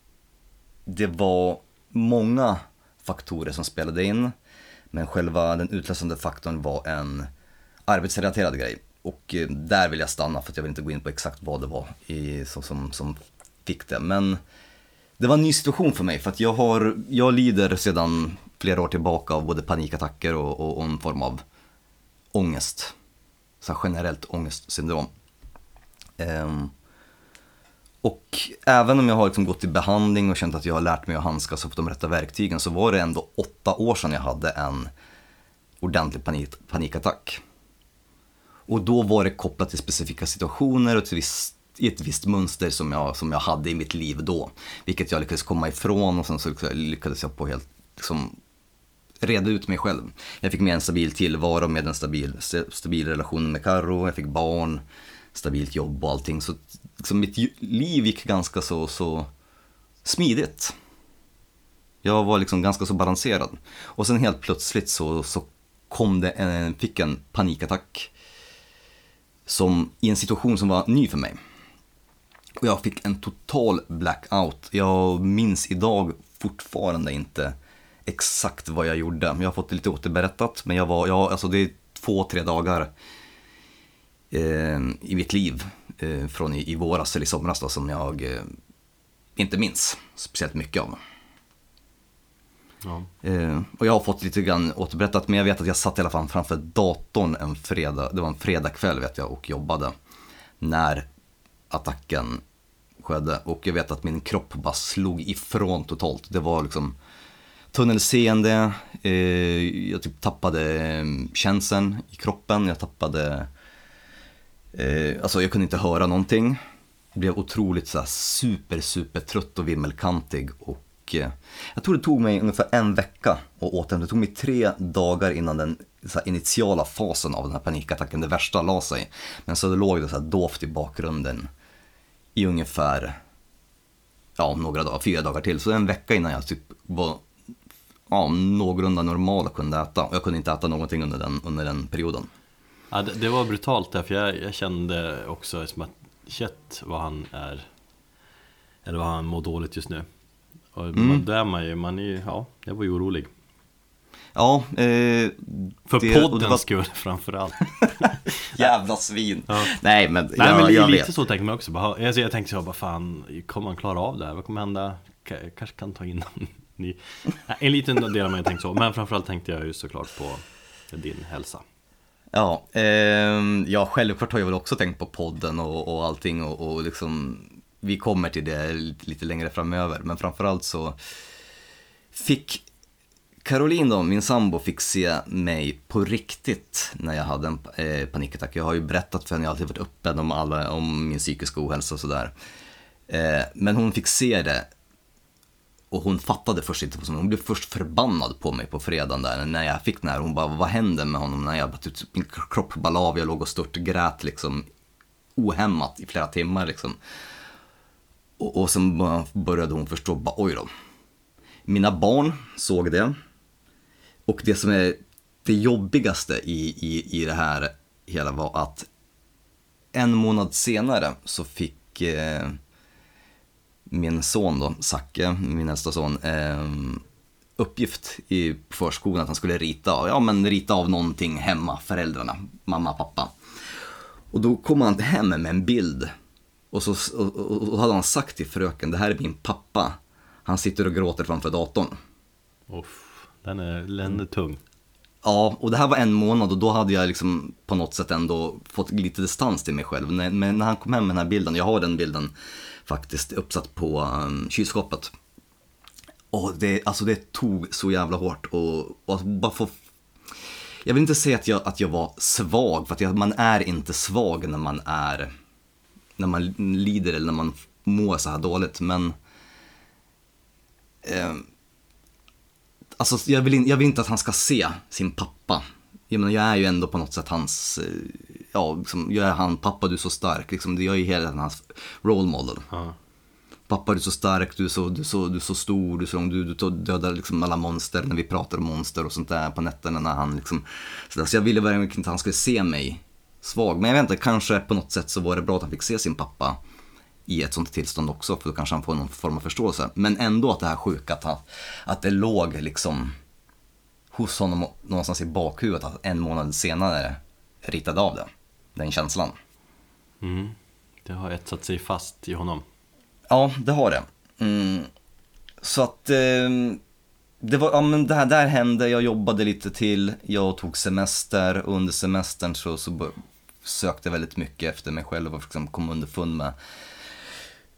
[SPEAKER 2] det var många faktorer som spelade in, men själva den utlösande faktorn var en arbetsrelaterad grej. Och eh, där vill jag stanna för att jag vill inte gå in på exakt vad det var i, som, som, som fick det. Men det var en ny situation för mig för att jag, har, jag lider sedan flera år tillbaka av både panikattacker och, och, och en form av ångest. Så här generellt ångestsyndrom. Ehm, och även om jag har liksom gått i behandling och känt att jag har lärt mig att handskas och fått de rätta verktygen så var det ändå åtta år sedan jag hade en ordentlig panik, panikattack. Och då var det kopplat till specifika situationer och till visst i ett visst mönster som jag, som jag hade i mitt liv då. Vilket jag lyckades komma ifrån och sen så lyckades jag på helt liksom, reda ut mig själv. Jag fick med en stabil tillvaro med en stabil, stabil relation med Karo, jag fick barn, stabilt jobb och allting. Så liksom, mitt liv gick ganska så, så smidigt. Jag var liksom ganska så balanserad. Och sen helt plötsligt så, så kom det en, fick en panikattack. Som, I en situation som var ny för mig. Och jag fick en total blackout. Jag minns idag fortfarande inte exakt vad jag gjorde. Jag har fått det lite återberättat, men jag var, jag, alltså det är två, tre dagar eh, i mitt liv eh, från i, i våras eller i somras då, som jag eh, inte minns speciellt mycket av.
[SPEAKER 1] Ja.
[SPEAKER 2] Eh, och jag har fått lite grann återberättat, men jag vet att jag satt i alla fall framför datorn en fredag, det var en fredagkväll vet jag, och jobbade. När attacken skedde. Och jag vet att min kropp bara slog ifrån totalt. Det var liksom tunnelseende, eh, jag typ tappade eh, känseln i kroppen, jag tappade, eh, alltså jag kunde inte höra någonting. Jag Blev otroligt så här, super, super trött och vimmelkantig och Eh, jag tror det tog mig ungefär en vecka att återhämta. Det tog mig tre dagar innan den så här, initiala fasen av den här panikattacken, det värsta, la sig. Men så låg det så här dovt i bakgrunden i ungefär ja, några dagar, fyra dagar till. Så en vecka innan jag typ var ja, någorlunda normal och kunde äta. Och jag kunde inte äta någonting under den, under den perioden.
[SPEAKER 1] Ja, det, det var brutalt där, för jag, jag kände också som att shit vad han är Eller vad han mår dåligt just nu och man, där är man ju, man är ju, ja, jag var ju orolig
[SPEAKER 2] Ja, eh,
[SPEAKER 1] För
[SPEAKER 2] det-
[SPEAKER 1] poddens
[SPEAKER 2] var-
[SPEAKER 1] skull framförallt
[SPEAKER 2] jävla svin.
[SPEAKER 1] Ja.
[SPEAKER 2] Nej men,
[SPEAKER 1] Nej
[SPEAKER 2] ja,
[SPEAKER 1] men
[SPEAKER 2] jag
[SPEAKER 1] lite
[SPEAKER 2] vet.
[SPEAKER 1] så tänker man också, bara, alltså, jag tänkte så, bara, fan, kommer han klara av det här? Vad kommer hända? Jag kanske kan ta in ny En liten del av mig tänkte så, men framförallt tänkte jag ju såklart på din hälsa
[SPEAKER 2] Ja, ehm, ja, självklart har jag väl också tänkt på podden och, och allting och, och liksom, vi kommer till det lite, lite längre framöver. Men framförallt så fick Caroline då, min sambo, fick se mig på riktigt när jag hade en eh, panikattack. Jag har ju berättat för henne, jag har alltid varit öppen om, alla, om min psykiska ohälsa och sådär. Eh, men hon fick se det och hon fattade först inte, vad som- hon blev först förbannad på mig på fredagen där när jag fick den här. Hon bara, vad hände med honom? När jag, typ, min kropp bara av, jag låg och störtgrät liksom ohämmat i flera timmar liksom. Och, och sen började hon förstå, bara, oj då. Mina barn såg det. Och det som är det jobbigaste i, i, i det här hela var att en månad senare så fick eh, min son då, Zacke, min äldsta son, eh, uppgift i förskolan att han skulle rita, ja men rita av någonting hemma, föräldrarna, mamma, pappa. Och då kom han hem med en bild och så och, och, och hade han sagt till fröken, det här är min pappa. Han sitter och gråter framför datorn.
[SPEAKER 1] Uff, den, är, den är tung.
[SPEAKER 2] Ja, och det här var en månad och då hade jag liksom på något sätt ändå fått lite distans till mig själv. Men när han kom hem med den här bilden, jag har den bilden faktiskt uppsatt på um, kylskåpet. Och det, alltså det tog så jävla hårt och, och bara få... Jag vill inte säga att jag, att jag var svag, för att jag, man är inte svag när man är... När man lider eller när man mår så här dåligt, men... Eh, Alltså jag vill, in, jag vill inte att han ska se sin pappa. Jag, menar, jag är ju ändå på något sätt hans, eh, ja, liksom, jag är han, pappa du är så stark. Liksom, jag är ju hela tiden hans role model.
[SPEAKER 1] Ja.
[SPEAKER 2] Pappa du är så stark, du är så, du är så, du är så stor, du är så lång, du, du dödar liksom alla monster när vi pratar om monster och sånt där på nätterna när han liksom. Så, där. så jag ville verkligen inte att han skulle se mig svag. Men jag vet inte, kanske på något sätt så var det bra att han fick se sin pappa i ett sånt tillstånd också, för då kanske han får någon form av förståelse. Men ändå att det här sjuka, att, han, att det låg liksom hos honom någonstans i bakhuvudet att en månad senare ritade av det. Den känslan.
[SPEAKER 1] Mm. Det har etsat sig fast i honom.
[SPEAKER 2] Ja, det har det. Mm. Så att eh, det var, ja men det här där hände, jag jobbade lite till, jag tog semester och under semestern så, så sökte väldigt mycket efter mig själv och liksom kom underfund med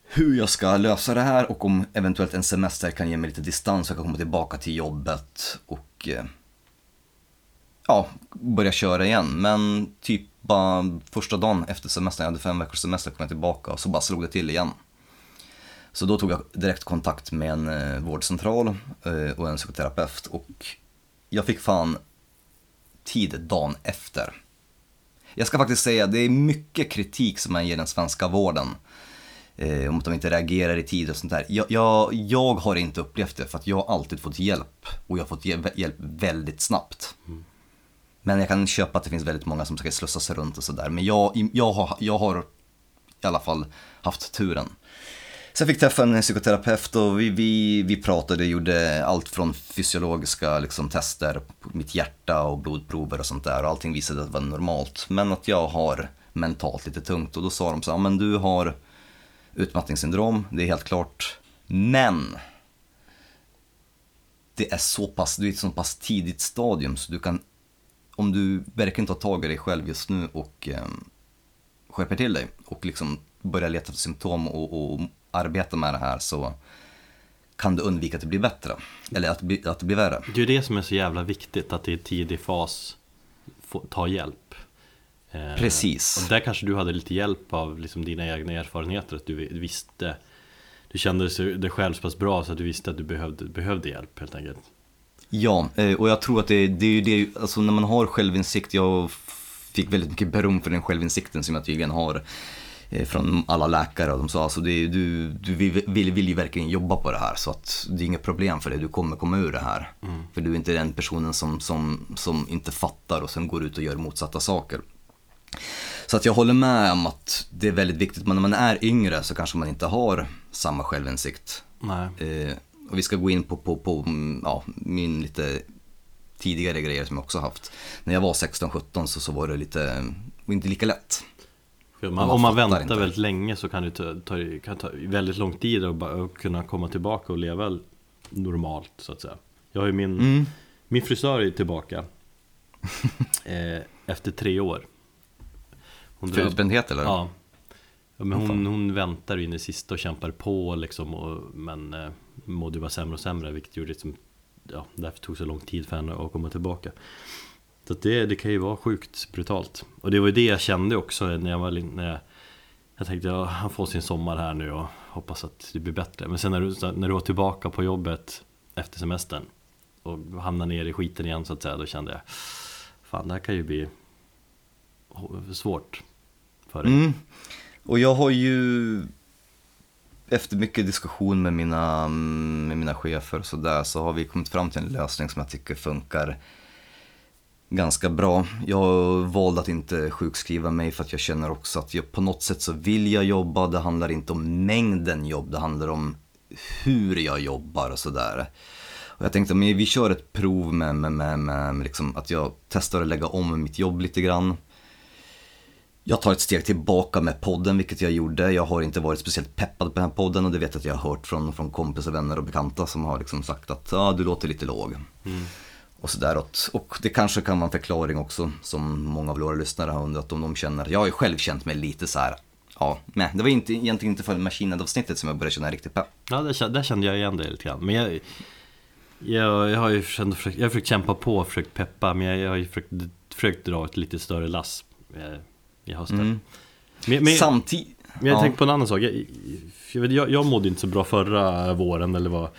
[SPEAKER 2] hur jag ska lösa det här och om eventuellt en semester kan ge mig lite distans så jag kan komma tillbaka till jobbet och eh, ja, börja köra igen. Men typ bara första dagen efter semestern, jag hade fem veckors semester, kom jag tillbaka och så bara slog det till igen. Så då tog jag direkt kontakt med en eh, vårdcentral eh, och en psykoterapeut och jag fick fan tid dagen efter. Jag ska faktiskt säga, det är mycket kritik som man ger den svenska vården. Eh, om att de inte reagerar i tid och sånt där. Jag, jag, jag har inte upplevt det för att jag har alltid fått hjälp och jag har fått hjälp, väldigt snabbt. Men jag kan köpa att det finns väldigt många som ska slussa sig runt och sådär. Men jag, jag, har, jag har i alla fall haft turen. Så jag fick träffa en psykoterapeut och vi, vi, vi pratade, gjorde allt från fysiologiska liksom, tester på mitt hjärta och blodprover och sånt där. Och allting visade att det var normalt. Men att jag har mentalt lite tungt. Och då sa de så här, men du har utmattningssyndrom, det är helt klart. Men det är så pass, du är i ett så pass tidigt stadium så du kan, om du verkligen tar tag i dig själv just nu och eh, skärper till dig och liksom börjar leta efter symptom och, och arbeta med det här så kan du undvika att det blir bättre. Eller att, blir- att det blir värre.
[SPEAKER 1] Det är det som är så jävla viktigt, att i tidig fas få, ta hjälp. Eh,
[SPEAKER 2] Precis.
[SPEAKER 1] Och där kanske du hade lite hjälp av liksom dina egna erfarenheter, att du vi- visste Du kände dig- själv så pass bra så att du visste att du behövde, behövde hjälp helt enkelt.
[SPEAKER 2] Ja, eh, och jag tror att det, det är ju det, alltså när man har självinsikt, jag fick väldigt mycket beröm för den självinsikten som jag tydligen har från alla läkare och de sa alltså det, du, du vill, vill, ju verkligen jobba på det här så att det är inget problem för dig, du kommer komma ur det här. För du är inte den personen som, som, som inte fattar och sen går ut och gör motsatta saker. Så att jag håller med om att det är väldigt viktigt, men när man är yngre så kanske man inte har samma självinsikt. Eh, och vi ska gå in på, på, på mm, ja, min lite tidigare grejer som jag också haft. När jag var 16-17 så, så var det lite, inte lika lätt. Man
[SPEAKER 1] man, om man väntar
[SPEAKER 2] inte.
[SPEAKER 1] väldigt länge så kan det ta, ta, kan ta väldigt lång tid att bara kunna komma tillbaka och leva normalt så att säga. Jag har ju min,
[SPEAKER 2] Mm.
[SPEAKER 1] min frisör är tillbaka eh, efter tre år. Hon
[SPEAKER 2] utbrändhet eller?
[SPEAKER 1] Ja. ja men hon, hon väntar in i sista och kämpar på liksom och, Men eh, mådde bara sämre och sämre vilket gjorde liksom Ja, därför tog så lång tid för henne att komma tillbaka så att det, det kan ju vara sjukt brutalt Och det var ju det jag kände också när jag var när jag, jag tänkte ja, han får sin sommar här nu och, hoppas att det blir bättre. Men sen när du, när du var tillbaka på jobbet efter semestern och hamnade ner i skiten igen så att säga, då kände jag Fan, det här kan ju bli svårt för dig.
[SPEAKER 2] Mm. Och jag har ju efter mycket diskussion med mina, med mina chefer och sådär så har vi kommit fram till en lösning som jag tycker funkar ganska bra. Jag valde att inte sjukskriva mig för att jag känner också att jag på något sätt så vill jag jobba. Det handlar inte om mängden jobb, det handlar om hur jag jobbar och sådär. Och jag tänkte, men vi kör ett prov med, med, med, med, med liksom att jag testar att lägga om mitt jobb lite grann. Jag tar ett steg tillbaka med podden, vilket jag gjorde. Jag har inte varit speciellt peppad på den här podden och det vet jag att jag har hört från, från kompisar, vänner och bekanta som har liksom sagt att ah, du låter lite låg.
[SPEAKER 1] Mm.
[SPEAKER 2] Och sådär. Och det kanske kan vara en förklaring också, som många av våra lyssnare har undrat om de känner. Jag har ju själv känt mig lite så här. ja, nej, det var inte, egentligen inte för Machine avsnittet som jag började känna riktigt pepp.
[SPEAKER 1] Ja, där, där kände jag igen det lite grann. Men jag, jag, jag har ju försökt, jag har försökt kämpa på och försökt peppa, men jag, jag har ju försökt, försökt dra ett lite större lass eh, i hösten.
[SPEAKER 2] Mm.
[SPEAKER 1] Men, men,
[SPEAKER 2] Samtidigt...
[SPEAKER 1] men jag
[SPEAKER 2] ja.
[SPEAKER 1] tänkte på en annan sak. Jag, jag, jag, mådde inte så bra förra våren, eller var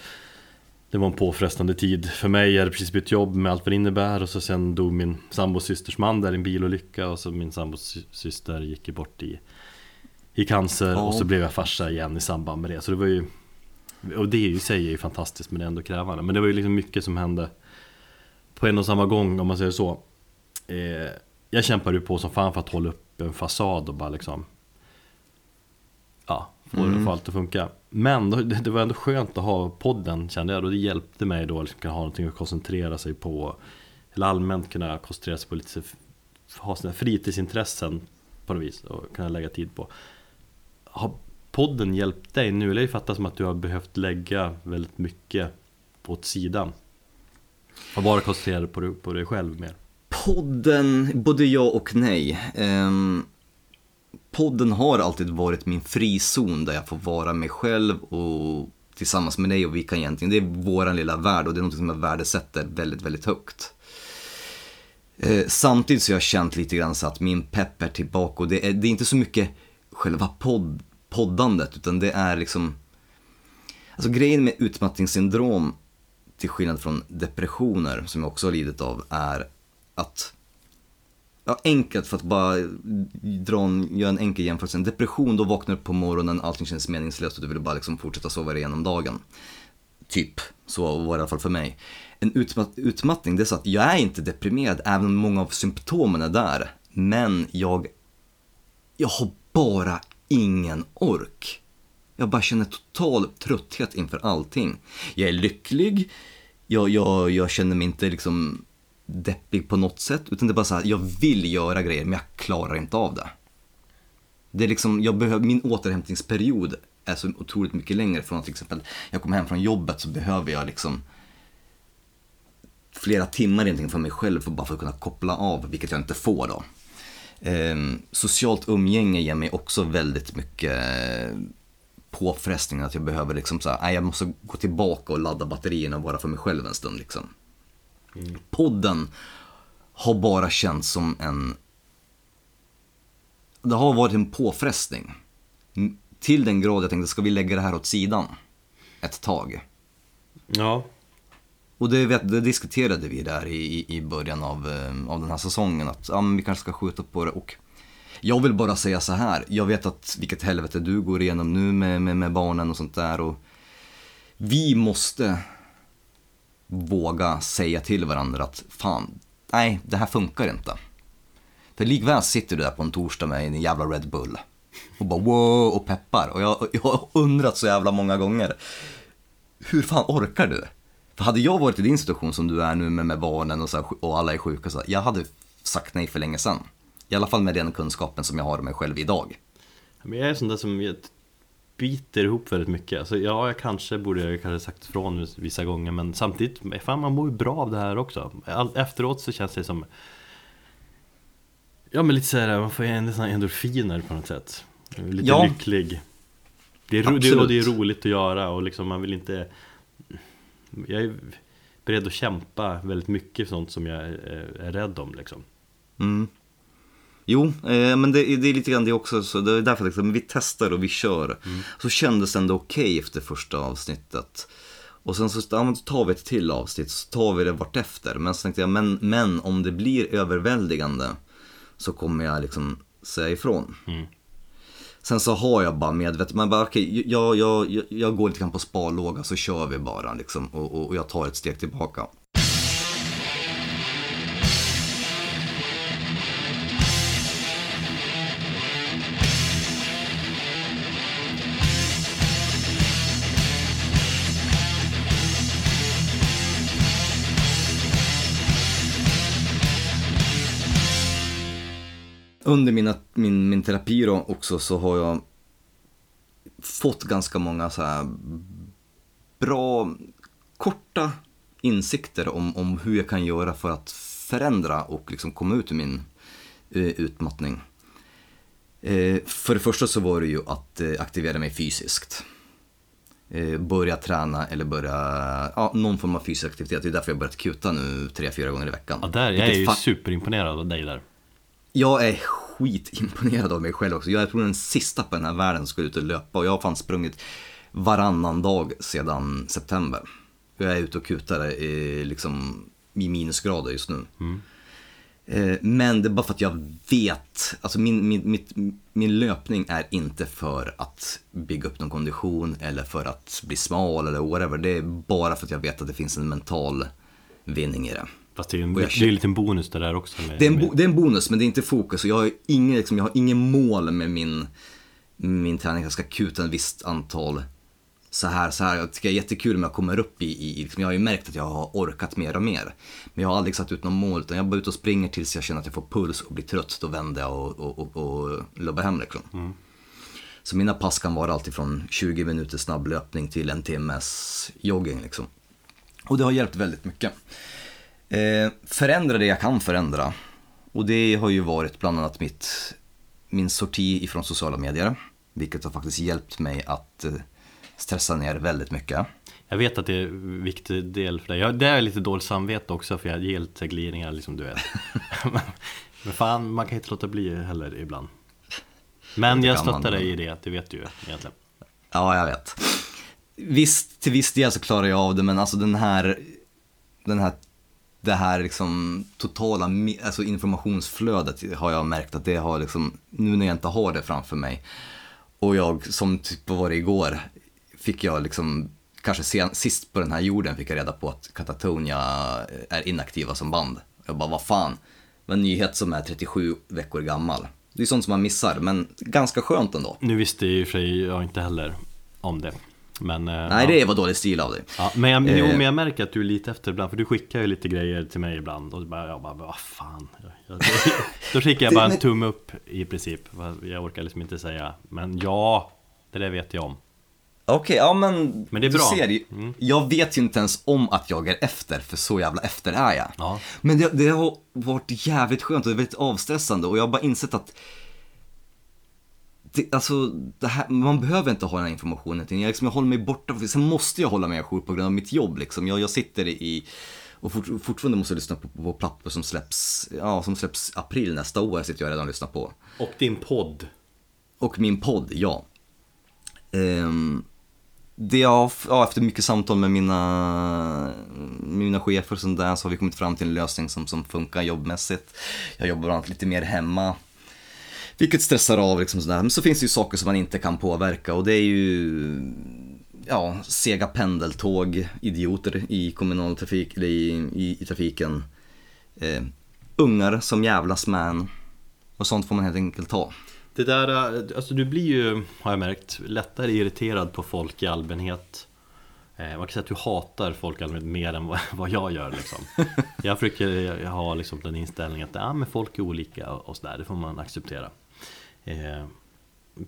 [SPEAKER 1] det var en påfrestande tid för mig. Jag hade precis bytt jobb med allt vad det innebär och så sen dog min sambos systers man där i en bilolycka och så min sambos sy- syster gick bort i, i cancer
[SPEAKER 2] Ja.
[SPEAKER 1] och så blev jag farsa igen i samband med det. Så det var ju och det i sig är ju fantastiskt men det är ändå krävande. Men det var ju liksom mycket som hände på en och samma gång om man säger så. Eh, jag kämpade ju på som fan för att hålla upp en fasad och bara liksom Ja, få,
[SPEAKER 2] Mm.
[SPEAKER 1] få allt att funka. Men då, det, det var ändå skönt att ha podden kände jag. Och det hjälpte mig då att liksom kunna ha någonting att koncentrera sig på. Eller allmänt kunna koncentrera sig på lite, ha sina fritidsintressen på något vis och kunna lägga tid på. Har podden hjälpt dig nu? Det fattat som att du har behövt lägga väldigt mycket åt sidan? Och bara koncentrera dig på, dig- på dig själv mer?
[SPEAKER 2] Podden, både ja och nej. Ehm, podden har alltid varit min frizon där jag får vara mig själv och tillsammans med dig och vi kan egentligen, det är våran lilla värld och det är något som jag värdesätter väldigt, väldigt högt. Eh, samtidigt så har jag känt lite grann så att min pepp är tillbaka och det är, det är inte så mycket själva podd, poddandet utan det är liksom Alltså grejen med utmattningssyndrom till skillnad från depressioner som jag också har lidit av är att Ja, enkelt för att bara dra en, göra en enkel jämförelse. En depression, då vaknar du upp på morgonen, allting känns meningslöst och du vill bara liksom fortsätta sova dig igenom dagen. Typ, så var det i alla fall för mig. En utmatt, utmattning, det är så att jag är inte deprimerad, även om många av symptomen är där. Men jag, jag har bara ingen ork. Jag bara känner total trötthet inför allting. Jag är lycklig, jag, jag, jag känner mig inte liksom deppig på något sätt, utan det är bara så här, jag vill göra grejer men jag klarar inte av det. Det är liksom, jag behöver, min återhämtningsperiod är så otroligt mycket längre från att till exempel jag kommer hem från jobbet så behöver jag liksom flera timmar egentligen för mig själv för bara för att kunna koppla av, vilket jag inte får då. Ehm, socialt umgänge ger mig också väldigt mycket påfrestning påfrestningar, att jag behöver liksom så här, nej, jag måste gå tillbaka och ladda batterierna och vara för mig själv en stund liksom. Podden har bara känts som en... Det har varit en påfrestning. Till den grad jag tänkte, ska vi lägga det här åt sidan ett tag?
[SPEAKER 1] Ja,
[SPEAKER 2] Och det, det diskuterade vi där i, i- början av, eh, av den här säsongen, att ja, vi kanske ska skjuta på det. Och jag vill bara säga så här, jag vet att vilket helvete du går igenom nu med, med, med barnen och sånt där. Och vi måste våga säga till varandra att fan, nej, det här funkar inte. För likväl sitter du där på en torsdag med en jävla Red Bull och bara wow och peppar. Och jag, jag har undrat så jävla många gånger, hur fan orkar du? För hade jag varit i din situation som du är nu med, med barnen och, så här, och alla är sjuka, så här, jag hade sagt nej för länge sedan. I alla fall med den kunskapen som jag har om mig själv idag.
[SPEAKER 1] men jag är sån där som jag biter ihop väldigt mycket. Alltså, ja, jag kanske borde jag kanske sagt ifrån vissa gånger men samtidigt, fan man mår ju bra av det här också. Efteråt så känns det som Ja men lite såhär, man får en sån endorfiner på något sätt. Lite
[SPEAKER 2] Ja.
[SPEAKER 1] lycklig. Det är,
[SPEAKER 2] Absolut.
[SPEAKER 1] det är roligt att göra och liksom man vill inte Jag är beredd att kämpa väldigt mycket för sånt som jag är, är rädd om liksom.
[SPEAKER 2] Mm. Jo, eh, men det, är- det är lite grann det också. Så det är därför liksom, vi testar och vi kör. Så kändes det ändå okej efter första avsnittet. Och sen så ja, tar vi ett till avsnitt, så tar vi det vartefter. Men så tänkte jag, men, men om det blir överväldigande så kommer jag liksom säga ifrån. Sen så har jag bara medvetet, men bara okej, jag, jag, jag, jag går lite grann på sparlåga så kör vi bara liksom. Och, och, och jag tar ett steg tillbaka. Under mina, min, min terapi då också så har jag fått ganska många så här bra, korta insikter om, om hur jag kan göra för att förändra och liksom komma ut ur min eh, utmattning. Eh, för det första så var det ju att eh, aktivera mig fysiskt. Eh, börja träna eller börja, ja, någon form av fysisk aktivitet. Det är därför jag har börjat kuta nu tre, fyra gånger i veckan.
[SPEAKER 1] Ja, där, jag är ju superimponerad av dig där.
[SPEAKER 2] Jag är skitimponerad av mig själv också. Jag är tror den sista på den här världen som ska ut och löpa och jag har fan sprungit varannan dag sedan september. Jag är ute och kutar i, liksom, i minusgrader just nu. Eh, Men det är bara för att jag vet, alltså min, min, mitt, min löpning är inte för att bygga upp någon kondition eller för att bli smal eller whatever. Det är bara för att jag vet att det finns en mental vinning i det.
[SPEAKER 1] Fast det är ju en, det är en liten bonus det där också. Med,
[SPEAKER 2] Det är, en det är en bonus men det är inte fokus och jag har ingen, liksom, jag har ingen mål med min, min träning. Jag ska kuta ett visst antal så här, så här. Jag tycker det är jättekul om jag kommer upp i, i liksom, jag har ju märkt att jag har orkat mer och mer. Men jag har aldrig satt ut något mål utan jag bara ut och springer tills jag känner att jag får puls och blir trött. Då vänder jag och, och, och, och lubbar hem liksom. Så mina pass kan vara alltid från 20 minuters snabblöpning till en timmes jogging liksom. Och det har hjälpt väldigt mycket. Eh, förändra det jag kan förändra. Och det har ju varit bland annat mitt, min sorti ifrån sociala medier. Vilket har faktiskt hjälpt mig att eh, stressa ner väldigt mycket.
[SPEAKER 1] Jag vet att det är en viktig del för dig. Jag, det är lite dåligt samvete också för jag ger lite glidningar liksom du vet. Men fan, man kan inte låta bli heller ibland. Men jag
[SPEAKER 2] kan man,
[SPEAKER 1] stöttar dig i det, det vet du ju egentligen.
[SPEAKER 2] Ja, jag vet. Visst, till viss del så klarar jag av det, men alltså den här, den här, det här liksom totala alltså informationsflödet har jag märkt att det har liksom, nu när jag inte har det framför mig och jag som typ var det igår, fick jag liksom, kanske sen, sist på den här jorden fick jag reda på att Katatonia är inaktiva som band. Jag bara, vad fan, en nyhet som är 37 veckor gammal. Det är sånt som man missar, men ganska skönt ändå.
[SPEAKER 1] Nu visste ju i och för sig jag inte heller om det. Men, eh,
[SPEAKER 2] Nej,
[SPEAKER 1] ja.
[SPEAKER 2] det var dålig stil av dig.
[SPEAKER 1] Ja, men, jag, jo,
[SPEAKER 2] Eh.
[SPEAKER 1] men jag märker att du är lite efter ibland, för du skickar ju lite grejer till mig ibland och bara, jag bara, vad fan jag, jag, Då skickar jag bara en tumme upp i princip, jag orkar liksom inte säga Men ja, det där vet jag om
[SPEAKER 2] Okej, ja men,
[SPEAKER 1] Men det är
[SPEAKER 2] du
[SPEAKER 1] bra.
[SPEAKER 2] Ser, ju- Jag vet ju inte ens om att jag är efter, för så jävla efter är jag.
[SPEAKER 1] Ja.
[SPEAKER 2] Men det, det har varit jävligt skönt och väldigt avstressande och jag har bara insett att det, alltså, det här, man behöver inte ha den här informationen. Jag, liksom, jag håller mig borta, sen måste jag hålla mig ajour på grund av mitt jobb. Liksom. Jag, jag sitter i, och fort, fortfarande måste jag lyssna på, på plattor som släpps, ja, som släpps april nästa år, sitter jag redan och lyssnar på.
[SPEAKER 1] Och din podd
[SPEAKER 2] Och min podd, ja. Ehm, det jag, ja, efter mycket samtal med mina, mina chefer och sånt där så har vi kommit fram till en lösning som, som funkar jobbmässigt. Jag jobbar bland annat lite mer hemma. Vilket stressar av liksom sådär. Men så finns det ju saker som man inte kan påverka och det är ju ja, sega pendeltåg, idioter i kommunaltrafik, eller i, i, i trafiken. Eh, ungar som jävlas med en. Och sånt får man helt enkelt ta.
[SPEAKER 1] Det där, eh, alltså du blir ju, har jag märkt, lättare irriterad på folk i allmänhet eh, Man kan säga att du hatar folk i allmänhet mer än vad, vad jag gör liksom Jag försöker ha liksom den inställningen att ja, men folk är olika och, och sådär, det får man acceptera eh,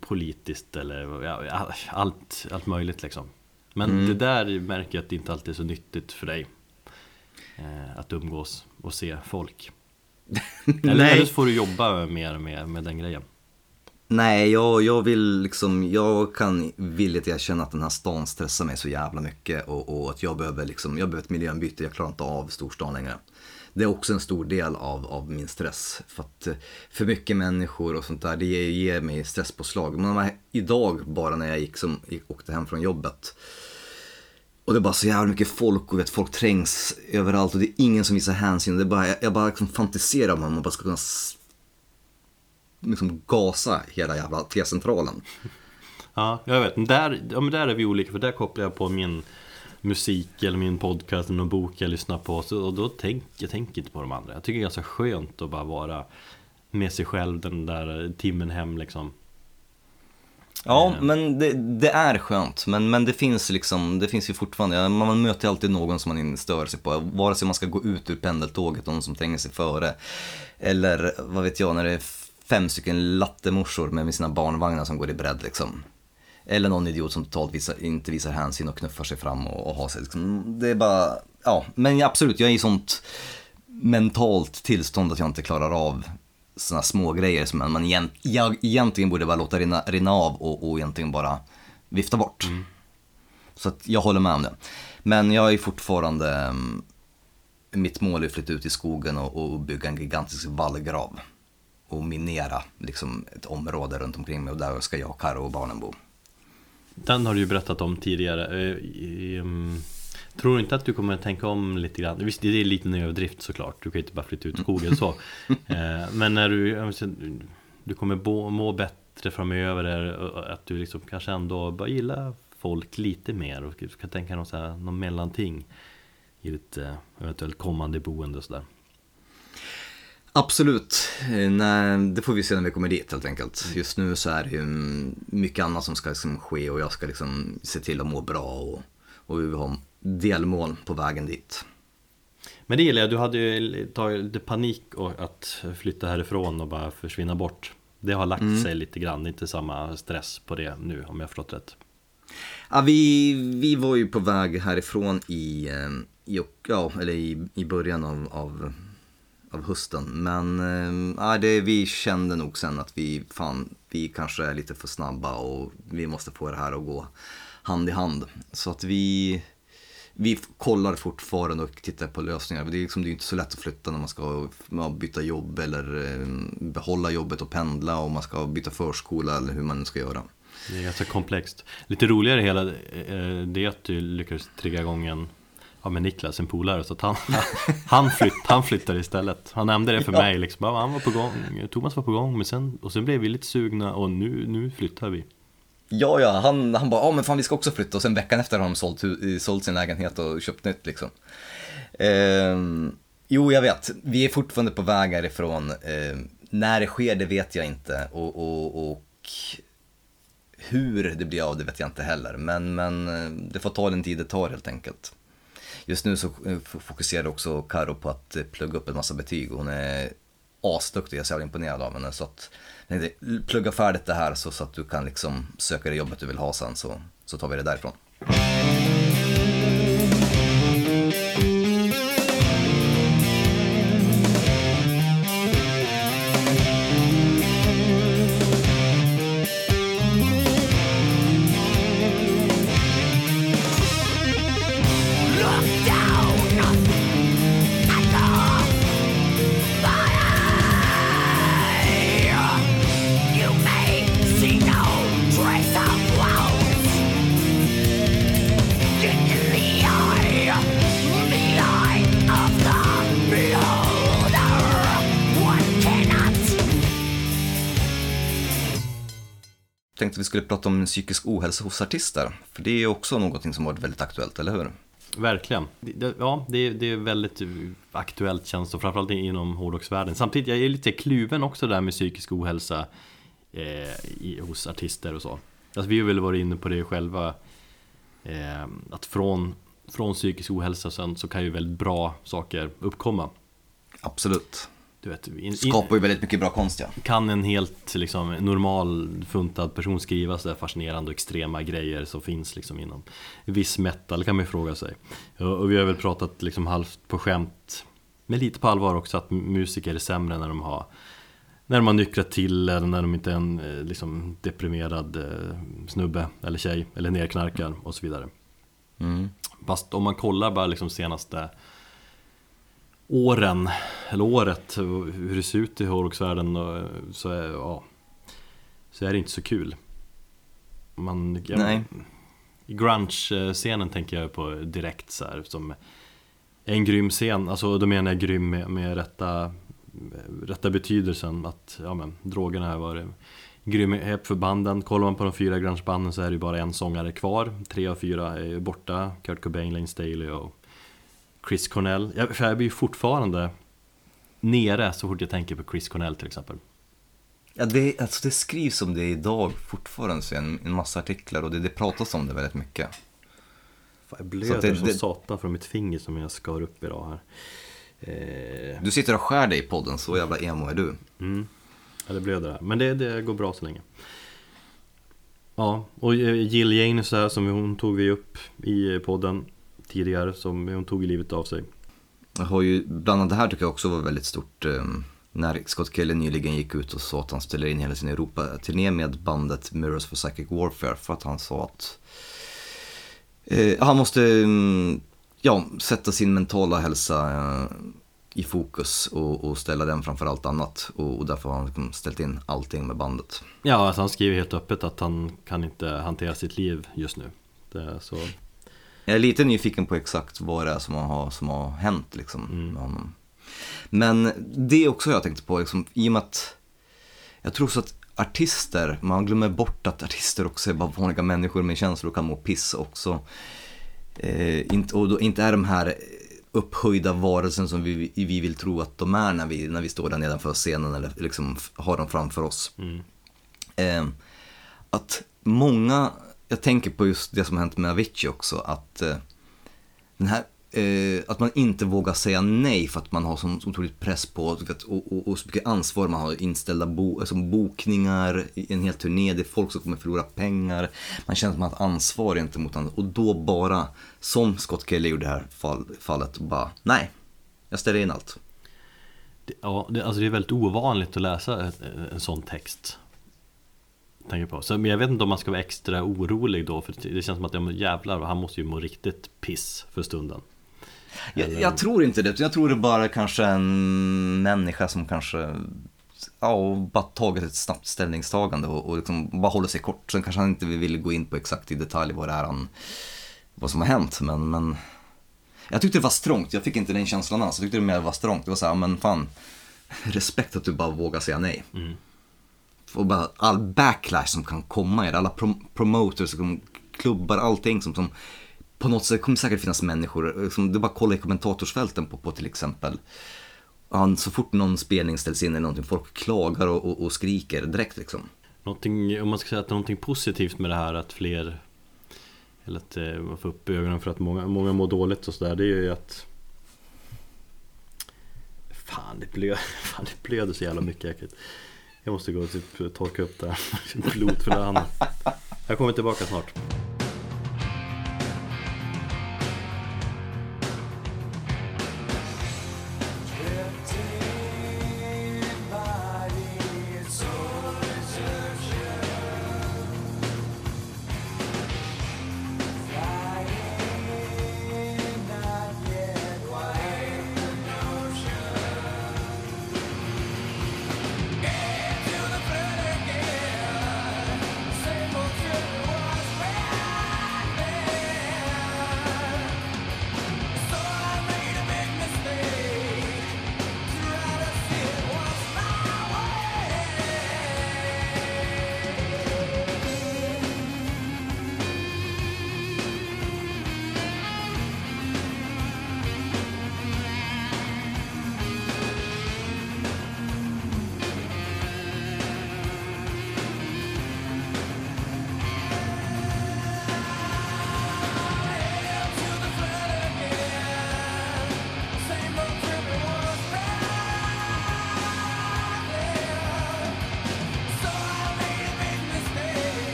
[SPEAKER 1] Politiskt eller ja, allt, allt möjligt liksom. Men det där märker jag att det inte alltid är så nyttigt för dig eh, Att umgås och se folk. Eller så får du jobba mer med, med den grejen.
[SPEAKER 2] Nej, jag, jag vill liksom, jag kan villigt erkänna att den här stan stressar mig så jävla mycket och, och att jag behöver liksom, jag behöver ett miljöombyte, jag klarar inte av storstan längre det är också en stor del av, av min stress. För att eh, för mycket människor och sånt där, det ger, ger mig stresspåslag. Men idag bara när jag gick som, åkte hem från jobbet och det är bara så jävla mycket folk och vet, folk trängs överallt och det är ingen som visar hänsyn. Det är bara, jag, jag bara liksom fantiserar om att man bara ska kunna s- liksom gasa hela jävla T-centralen.
[SPEAKER 1] Ja, jag vet. Där, ja, men där är vi olika, för där kopplar jag på min musik eller min podcast eller någon bok jag lyssnar på. Så, och då tänker jag tänker inte på de andra. Jag tycker det är ganska skönt att bara vara med sig själv den där timmen hem liksom.
[SPEAKER 2] Ja,
[SPEAKER 1] Eh.
[SPEAKER 2] men det, det är skönt. Men, men det finns liksom, det finns ju fortfarande, man möter alltid någon som man stör sig på. Vare sig man ska gå ut ur pendeltåget, någon som tränger sig före. Eller vad vet jag, när det är fem stycken lattemorsor med sina barnvagnar som går i bredd liksom. Eller någon idiot som totalt visar, inte visar hänsyn och knuffar sig fram och, och har sig liksom. Det är bara, ja, men absolut, jag är i sånt mentalt tillstånd att jag inte klarar av såna små grejer som man egent, jag egentligen borde bara låta rinna, rinna av och, och egentligen bara vifta bort. Så att jag håller med om det. Men jag är fortfarande, mm, mitt mål är att flytta ut i skogen och, och bygga en gigantisk vallgrav. Och minera liksom ett område runt omkring mig och där ska jag, Karo och barnen bo.
[SPEAKER 1] Den har du ju berättat om tidigare. Eh, ehm, Tror du inte att du kommer att tänka om lite grann? Visst, det är lite en överdrift såklart. Du kan ju inte bara flytta ut skogen så. Eh, Men när du, du kommer må, bättre framöver. och Att du liksom kanske ändå bara gillar folk lite mer. Och kan tänka någon, så här, någon mellanting. I ditt eh, eventuellt kommande boende och sådär.
[SPEAKER 2] Absolut, Eh, nej, det får vi se när vi kommer dit helt enkelt. Just nu så är det ju mm, mycket annat som ska liksom ske och jag ska liksom se till att må bra och, och vi har delmål på vägen dit.
[SPEAKER 1] Men det gillar jag, du hade ju tagit lite panik att flytta härifrån och bara försvinna bort. Det har lagt sig lite grann, det är inte samma stress på det nu om jag förstått rätt.
[SPEAKER 2] Ja, vi, vi var ju på väg härifrån i, eh, i, ja, eller i, i början av, av, av hösten. Men äh, det, vi kände nog sen att vi, fan, vi kanske är lite för snabba och vi måste få det här att gå hand i hand. Så att vi, vi kollar fortfarande och tittar på lösningar. Det är, liksom, det är inte så lätt att flytta när man ska byta jobb eller ehm, behålla jobbet och pendla och man ska byta förskola eller hur man nu ska göra.
[SPEAKER 1] Det är ganska komplext Lite roligare hela eh, det är att du lyckades trigga igång en Ja med Niklas, en polare, så att han, han, flytt, han flyttade istället Han nämnde det för
[SPEAKER 2] Ja.
[SPEAKER 1] mig liksom, han var på gång, Thomas var på gång men sen, och sen blev vi lite sugna och nu, nu flyttar vi
[SPEAKER 2] Ja, ja, han, han bara, ja men fan vi ska också flytta och sen veckan efter har de sålt, sålt sin lägenhet och köpt nytt liksom. Ehm, jo, jag vet, vi är fortfarande på väg härifrån. Ehm, när det sker, det vet jag inte. Och, och, och hur det blir av, det vet jag inte heller. Men, men eh, det får ta den tid det tar helt enkelt. Just nu så eh, fokuserar också Karo på att eh, plugga upp en massa betyg. Hon är asduktig, jag är så jävla imponerad av henne. Så att, tänkte, plugga färdigt det här så, så att du kan liksom söka det jobbet du vill ha sen så, så tar vi det därifrån. Skulle prata om psykisk ohälsa hos artister. För det är också någonting som varit väldigt aktuellt, eller hur?
[SPEAKER 1] Verkligen. Det- Ja, det är, det är väldigt aktuellt känns det, framförallt inom hårdrocksvärlden. Samtidigt, jag är lite kluven också där med psykisk ohälsa eh, i, hos artister och så. Alltså, vi har väl varit inne på det själva, eh, att från, från psykisk ohälsa sen så kan ju väldigt bra saker uppkomma.
[SPEAKER 2] Absolut.
[SPEAKER 1] Du vet, in,
[SPEAKER 2] Skapar ju väldigt mycket bra konst, ja.
[SPEAKER 1] kan en helt liksom, normal funtad person skriva så där fascinerande och extrema grejer som finns liksom inom viss metal kan man ju fråga sig. Och, och vi har väl pratat liksom halvt på skämt, men lite på allvar också att musiker är sämre när de har när de har till eller när de inte är en eh, liksom, deprimerad eh, snubbe eller tjej eller nerknarkar och så vidare.
[SPEAKER 2] Mm.
[SPEAKER 1] Fast om man kollar bara liksom senaste åren, eller året, hur det ser ut i hårdrocksvärlden så är, ja, så är det inte så kul. Man, jag,
[SPEAKER 2] Nej.
[SPEAKER 1] Grunge-scenen tänker jag på direkt så här, som en grym scen, alltså då menar jag grym med, med rätta, rätta betydelsen att ja, men, drogerna har varit grymhet för banden. Kollar man på de fyra grungebanden så är det ju bara en sångare kvar. Tre av fyra är borta, Kurt Cobain, Lane Staley och Chris Cornell. Jag, för jag blir ju fortfarande nere så fort jag tänker på Chris Cornell till exempel.
[SPEAKER 2] Ja, det, alltså det skrivs om det idag fortfarande, så en, en massa artiklar och det, det pratas om det väldigt mycket.
[SPEAKER 1] Fan, jag
[SPEAKER 2] Så
[SPEAKER 1] blöder
[SPEAKER 2] att det-
[SPEAKER 1] som
[SPEAKER 2] det-
[SPEAKER 1] satan från mitt finger som jag skar upp idag här. Eh,
[SPEAKER 2] Du sitter och skär dig i podden, så jävla emo är du.
[SPEAKER 1] Mm. Ja, det blöder här. Men det, det går bra så länge. Ja, och eh, Jill Janes här som hon tog vi upp i podden tidigare, som hon tog livet av sig.
[SPEAKER 2] Jag har ju, bland annat det här tycker jag också var väldigt stort. eh, när Scott Kelly nyligen gick ut och sa att han ställer in hela sin Europa-turné med bandet Mirrors for Psychic Warfare för att han sa att eh, han måste mm, ja, sätta sin mentala hälsa eh, i fokus och, och ställa den framför allt annat. Och, och därför har han liksom ställt in allting med bandet.
[SPEAKER 1] Ja, alltså han skriver helt öppet att han kan inte hantera sitt liv just nu. Så...
[SPEAKER 2] Jag är lite nyfiken på exakt vad det är som har, som har hänt liksom, med honom. Men det är också jag tänkte på, liksom, i och med att jag tror så att artister, man glömmer bort att artister också är bara vanliga människor med känslor och kan må piss också. Eh, inte, och då, inte är de här upphöjda varelsen som vi, vi vill tro att de är när vi, när vi står där nedanför scenen eller liksom har dem framför oss. Eh, att många, jag tänker på just det som har hänt med Avicii också, att eh, den här eh, att man inte vågar säga nej för att man har sån otroligt press på du vet, och, och, och så mycket ansvar. Man har inställda bo, alltså bokningar, en hel turné, det är folk som kommer förlora pengar. Man känner att man har ett ansvar gentemot andra. Och då bara, som Scott Kelly gjorde i det här fall, fallet, bara nej, jag ställer in allt.
[SPEAKER 1] Ja, det, alltså det är väldigt ovanligt att läsa en, en sån text. Tänker på. Så, men jag vet inte om man ska vara extra orolig då, för det känns som att ja, jävlar, han måste ju må riktigt piss för stunden.
[SPEAKER 2] Jag, jag tror inte det, jag tror det är bara kanske en människa som kanske ja, bara tagit ett snabbt ställningstagande och, och liksom bara håller sig kort. Sen kanske han inte vill gå in på exakt i detalj vad det är han, vad som har hänt, men, men jag tyckte det var strångt, jag fick inte den känslan alls. Jag tyckte det mer var strångt, det var så här, men fan, respekt att du bara vågar säga nej. Och bara all backlash som kan komma i det, alla prom- promoters, klubbar, allting som, som på något sätt kommer säkert finnas människor, eh, som du bara kollar i kommentatorsfälten på, på till exempel. Så fort någon spelning ställs in eller någonting, folk klagar och, och, och skriker direkt liksom.
[SPEAKER 1] Någonting, om man ska säga att det är någonting positivt med det här att fler Eller att eh, man får upp ögonen för att många, många mår dåligt och sådär Det är ju att Fan det blöder, fan, det blöder så jävla mycket äckligt jag måste gå och typ torka upp det här Blod för det handen Jag kommer tillbaka snart.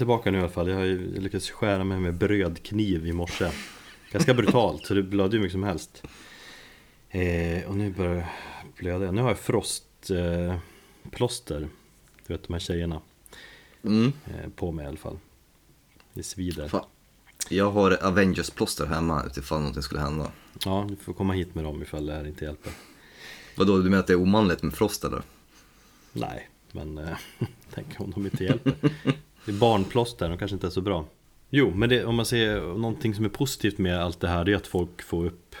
[SPEAKER 1] Tillbaka nu i alla fall. Jag har ju lyckats skära mig med brödkniv i morse. Ganska brutalt, så det blödde hur mycket som helst. Eh, och nu börjar jag blöda. Nu har jag frostplåster. Eh, du vet de här tjejerna.
[SPEAKER 2] Mm.
[SPEAKER 1] Eh, på mig i alla fall. Det svider.
[SPEAKER 2] Fan. Jag har Avengers-plåster hemma utifall någonting skulle hända.
[SPEAKER 1] Ja, du får komma hit med dem ifall det här inte hjälper.
[SPEAKER 2] Vadå, du menar att det är omanligt med frost eller?
[SPEAKER 1] Nej, men eh, tänk om de inte hjälper. Det är barnplåster, de kanske inte är så bra. Jo, men det, om man ser någonting som är positivt med allt det här det är att folk får upp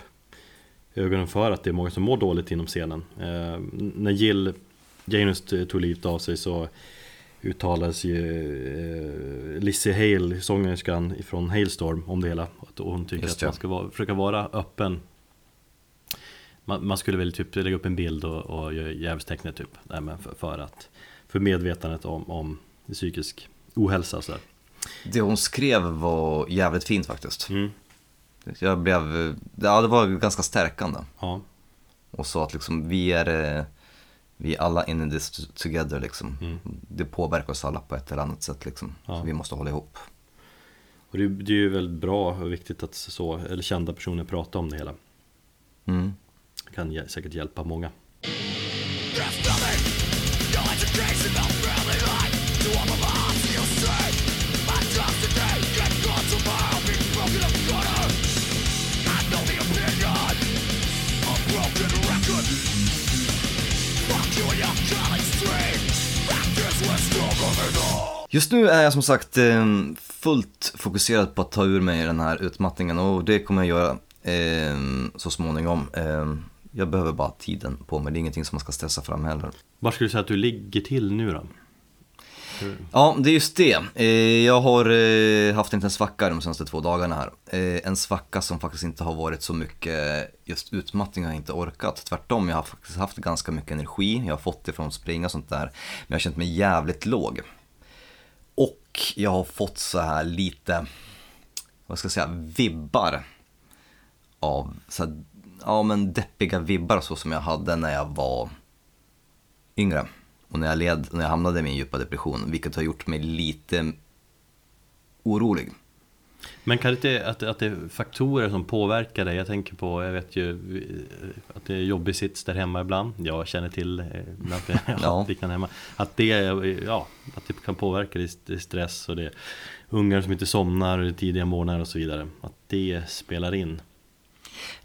[SPEAKER 1] ögonen för att det är många som mår dåligt inom scenen. Eh, när Jill Janus tog livet av sig så uttalades ju eh, Lizzie Hale, sångerskan från Hailstorm om det hela. Att hon tycker att man ska vara, försöka vara öppen. Man, man skulle väl typ lägga upp en bild och, och göra djävulstecknet typ. Nej, men för, för att för medvetandet om, om psykisk ohälsa och sådär.
[SPEAKER 2] Det hon skrev var jävligt fint faktiskt.
[SPEAKER 1] Mm.
[SPEAKER 2] Jag blev, ja det var ganska stärkande.
[SPEAKER 1] Ja,
[SPEAKER 2] Och sa att liksom vi är, eh, vi är alla in this together liksom.
[SPEAKER 1] Mm.
[SPEAKER 2] Det påverkar oss alla på ett eller annat sätt liksom.
[SPEAKER 1] Ja.
[SPEAKER 2] Så vi måste hålla ihop.
[SPEAKER 1] och det, det är ju väldigt bra och viktigt att så, eller kända personer pratar om det hela.
[SPEAKER 2] Mm.
[SPEAKER 1] Det kan säkert hjälpa många.
[SPEAKER 2] Just nu är jag som sagt eh, fullt fokuserad på att ta ur mig den här utmattningen och det kommer jag göra eh, så småningom. Eh, jag behöver bara tiden på mig, det är ingenting som man ska stressa fram heller.
[SPEAKER 1] Var skulle du säga att du ligger till nu då?
[SPEAKER 2] Ja, det är just det. Eh, Jag har eh, haft en svacka de senaste två dagarna här. Eh, En svacka som faktiskt inte har varit så mycket just utmattning har jag inte orkat. Tvärtom, jag har faktiskt haft ganska mycket energi. Jag har fått det från att springa och sånt där. Men jag har känt mig jävligt låg. Och jag har fått så här lite, vad ska jag säga, vibbar av så här, ja men deppiga vibbar så som jag hade när jag var yngre. Och när jag, led, när jag hamnade i min djupa depression, vilket har gjort mig lite orolig.
[SPEAKER 1] Men kan det inte att, att det är faktorer som påverkar dig? Jag tänker på, jag vet ju att det är jobbig sits där hemma ibland. Jag känner till eh, att det
[SPEAKER 2] Ja.
[SPEAKER 1] liknande hemma. Att det, ja, att det kan påverka dig det är stress och det är ungar som inte somnar tidiga morgnar och så vidare. Att det spelar in.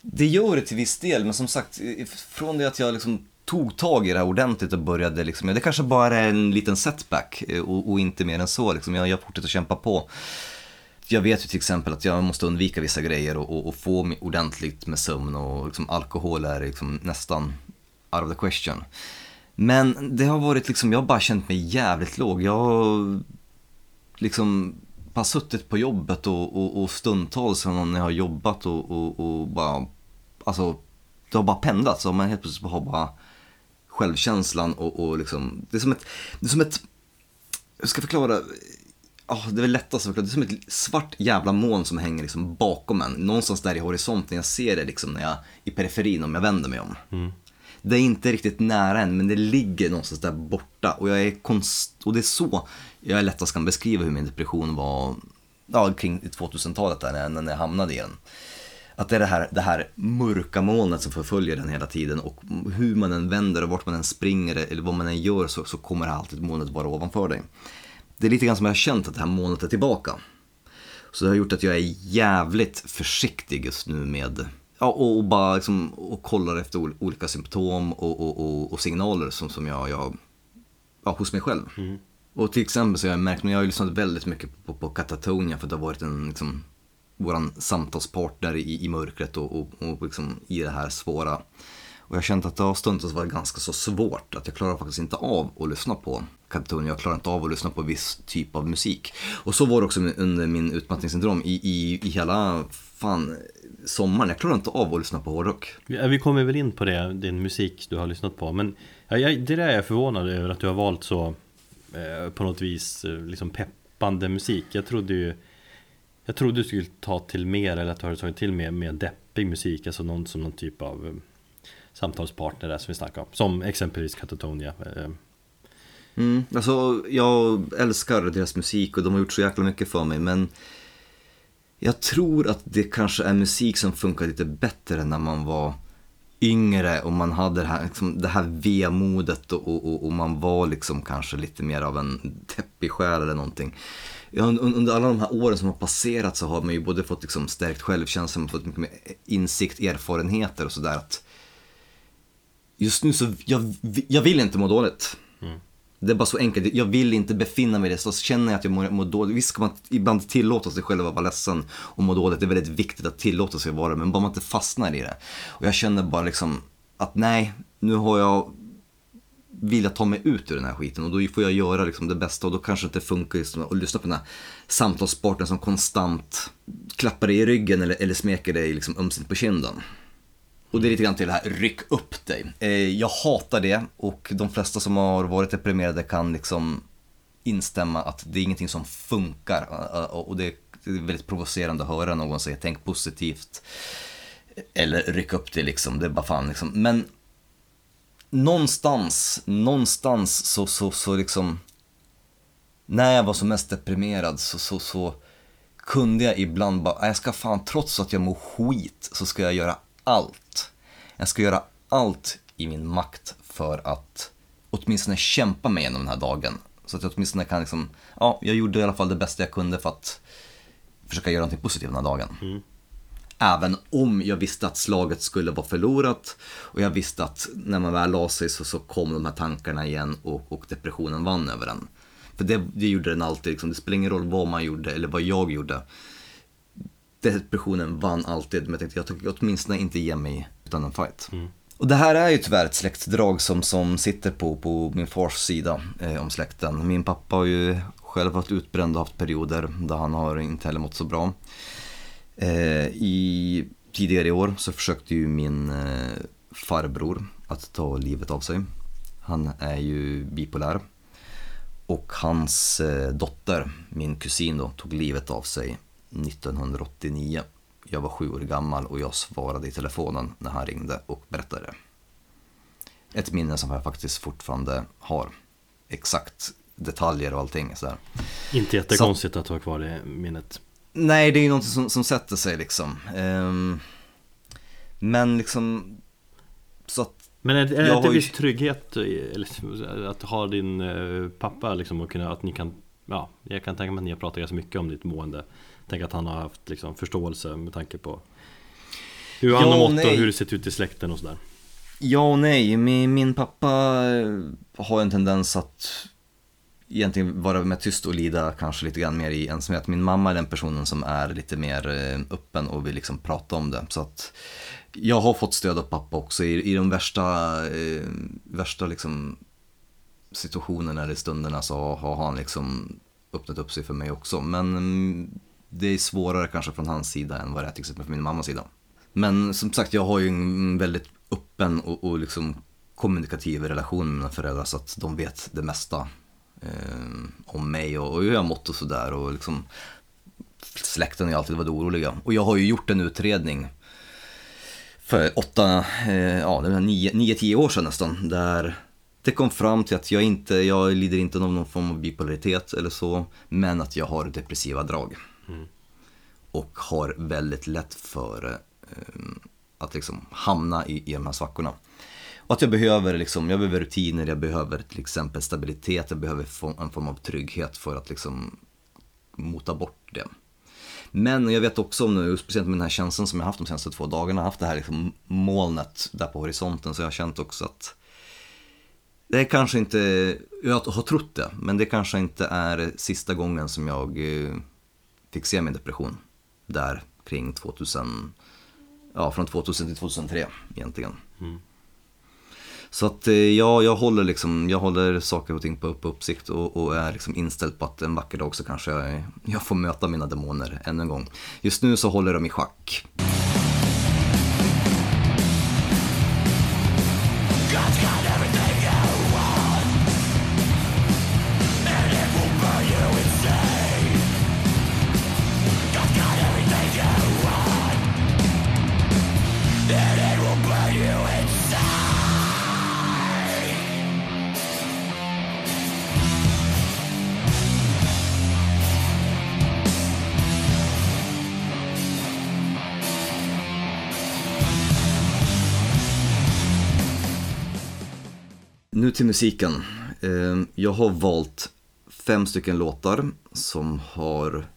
[SPEAKER 2] Det gör det till viss del, men som sagt, från det att jag liksom tog tag i det här ordentligt och började liksom, det kanske bara är en liten setback eh, och, och inte mer än så liksom. Jag, jag fortsätter kämpa på. Jag vet ju till exempel att jag måste undvika vissa grejer och, och, och få ordentligt med sömn och liksom, alkohol är liksom nästan out of the question. Men det har varit liksom, jag har bara känt mig jävligt låg. Jag har liksom bara suttit på jobbet och, och, och stundtals när jag har jobbat och, och, och bara, alltså det har bara pendlat så man helt plötsligt har bara självkänslan och, och liksom, det är som ett, det är som ett, hur ska jag förklara, Ja, det är väl lättast förklara. Det är som ett svart jävla moln som hänger liksom bakom en. Någonstans där i horisonten. Jag ser det liksom när jag, i periferin om jag vänder mig om. Det är inte riktigt nära än, men det ligger någonstans där borta. Och, jag är konst... och det är så jag lättast kan beskriva hur min depression var ja, kring 2000-talet där, när, när jag hamnade i den. Att det är det här, det här mörka molnet som förföljer den hela tiden och hur man än vänder och vart man än springer eller vad man än gör så, så kommer alltid molnet vara ovanför dig. Det är lite grann som jag har känt att det här molnet är tillbaka. Så det har gjort att jag är jävligt försiktig just nu med Ja, och, och bara liksom, och kollar efter ol- olika symptom och, och, och, och signaler som, som jag, jag ja, hos mig själv. Och till exempel så har jag märkt, men jag har ju lyssnat väldigt mycket på, på Katatonia för det har varit en, liksom, våran samtalspartner i, i mörkret och, och, och liksom, i det här svåra. Och jag har känt att det har stundtals varit ganska så svårt, att jag klarar faktiskt inte av att lyssna på Katatonia, jag klarar inte av att lyssna på viss typ av musik. Och så var det också under min utmattningssyndrom i, i, i hela, fan, sommaren. Jag klarar inte av att lyssna på hårdrock.
[SPEAKER 1] Vi kommer väl in på det, din musik du har lyssnat på. Men jag, det där är jag förvånad över att du har valt så eh, på något vis eh, liksom peppande musik. Jag trodde ju Jag trodde du skulle ta till mer eller att du hade tagit till mer, mer deppig musik. Alltså någon som någon typ av eh, samtalspartner där som vi snackade om. Som exempelvis Katatonia. Eh,
[SPEAKER 2] Mm, alltså, jag älskar deras musik och de har gjort så jäkla mycket för mig men jag tror att det kanske är musik som funkar lite bättre när man var yngre och man hade det här, liksom, det här vemodet och, och, och, man var liksom kanske lite mer av en deppig själ eller någonting. Ja, under alla de här åren som har passerat så har man ju både fått liksom stärkt självkänsla, man har fått mycket mer insikt, erfarenheter och sådär. Just nu så, jag, jag vill inte må dåligt. Det är bara så enkelt, jag vill inte befinna mig i det, så känner jag att jag mår, mår dåligt. Visst ska man ibland tillåta sig själv att vara ledsen och må dåligt, det är väldigt viktigt att tillåta sig att vara det, men bara man inte fastnar i det. Och jag känner bara liksom att nej, nu har jag vilja ta mig ut ur den här skiten och då får jag göra liksom det bästa och då kanske det inte funkar just att lyssna på den här samtalspartnern som konstant klappar dig i ryggen eller, eller smeker dig liksom ömsint på kinden. Och det är lite grann till det här, ryck upp dig. Eh, jag hatar det och de flesta som har varit deprimerade kan liksom instämma att det är ingenting som funkar. Eh, eh, och det är väldigt provocerande att höra någon säga tänk positivt. Eller ryck upp dig liksom, det är bara fan liksom. Men någonstans, någonstans så, så, så liksom när jag var som mest deprimerad så, så, så kunde jag ibland bara, äh, jag ska fan, trots att jag mår skit, så ska jag göra allt. Jag ska göra allt i min makt för att åtminstone kämpa mig igenom den här dagen. Så att jag åtminstone kan liksom, ja, jag gjorde i alla fall det bästa jag kunde för att försöka göra någonting positivt den här dagen. Även om jag visste att slaget skulle vara förlorat och jag visste att när man väl la sig så, så kom de här tankarna igen och, och depressionen vann över en. För det, det gjorde den alltid, liksom. det spelar ingen roll vad man gjorde eller vad jag gjorde. Depressionen vann alltid, men jag tänkte jag tänker åtminstone inte ge mig utan en fight. Och det här är ju tyvärr ett släktdrag som, som sitter på, på min fars sida eh, om släkten. Min pappa har ju själv varit utbränd och haft perioder där han har inte heller mått så bra. Eh, I tidigare i år så försökte ju min eh, farbror att ta livet av sig. Han är ju bipolär. Och hans eh, dotter, min kusin då, tog livet av sig 1989. Jag var sju år gammal och jag svarade i telefonen när han ringde och berättade. Ett minne som jag faktiskt fortfarande har. Exakt detaljer och allting sådär.
[SPEAKER 1] Inte jättekonstigt att ha kvar det minnet.
[SPEAKER 2] Nej, det är ju något som, som sätter sig liksom. Ehm, men liksom, så att,
[SPEAKER 1] Men är, är det
[SPEAKER 2] har ju-
[SPEAKER 1] viss trygghet att ha din eh, pappa liksom och kunna, att ni kan Ja, jag kan tänka mig att ni har pratat ganska mycket om ditt mående Tänk att han har haft liksom, förståelse med tanke på Hur han
[SPEAKER 2] Ja,
[SPEAKER 1] har mått och hur det sett ut i släkten och sådär
[SPEAKER 2] ja och nej. Min, min pappa eh, har en tendens att egentligen vara med tyst och lida kanske lite grann mer i ensamhet. Min mamma är den personen som är lite mer eh, öppen och vill liksom prata om det. Så att jag har fått stöd av pappa också i, i de värsta, eh, värsta liksom situationerna eller stunderna så har han liksom öppnat upp sig för mig också. Men mm, det är svårare kanske från hans sida än vad det är till exempel från min mammas sida. Men som sagt, jag har ju en väldigt öppen och, och liksom kommunikativ relation med mina föräldrar så att de vet det mesta eh, om mig och, och hur jag har mått och sådär. Och liksom, släkten har ju alltid varit oroliga. Och jag har ju gjort en utredning för åtta, eh, ja det var nio, nio, tio år sedan nästan. Där det kom fram till att jag inte, jag lider inte av någon form av bipolaritet eller så. Men att jag har depressiva drag. Mm. Och har väldigt lätt för eh, att liksom hamna i, i de här svackorna. Och att jag behöver, liksom, jag behöver rutiner, jag behöver till exempel stabilitet, jag behöver en form av trygghet för att liksom mota bort det. Men jag vet också nu, speciellt med den här känslan som jag haft de senaste två dagarna, haft det här liksom molnet där på horisonten, så jag har känt också att det är kanske inte, jag har trott det, men det kanske inte är sista gången som jag eh, fick se min depression. Där kring 2000, ja från 2000 till 2003 egentligen. Så att eh, ja, jag håller liksom, jag håller saker och ting på, på uppsikt och, och är liksom inställd på att en vacker dag så kanske jag, jag får möta mina demoner ännu en gång. Just nu så håller de i schack. Till musiken. Ehm, jag har valt fem stycken låtar som har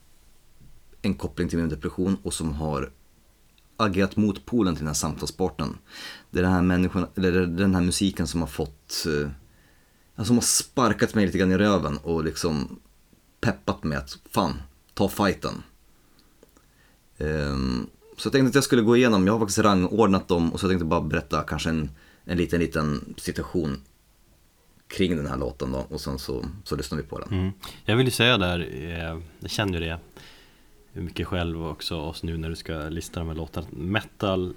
[SPEAKER 2] en koppling till min depression och som har agerat mot polen till den här samtalspartnern. Det är den här, människan, eller den här musiken som har fått, eh, som har sparkat mig lite grann i röven och liksom peppat mig att fan, ta fighten. Ehm, så jag tänkte att jag skulle gå igenom, jag har faktiskt rangordnat dem och så tänkte jag bara berätta kanske en, en liten, liten situation kring den här låten då och sen så, så lyssnar vi på den.
[SPEAKER 1] Mm. Jag vill ju säga där, eh, jag känner ju det mycket själv också oss nu när du ska lista de här låtarna. Metal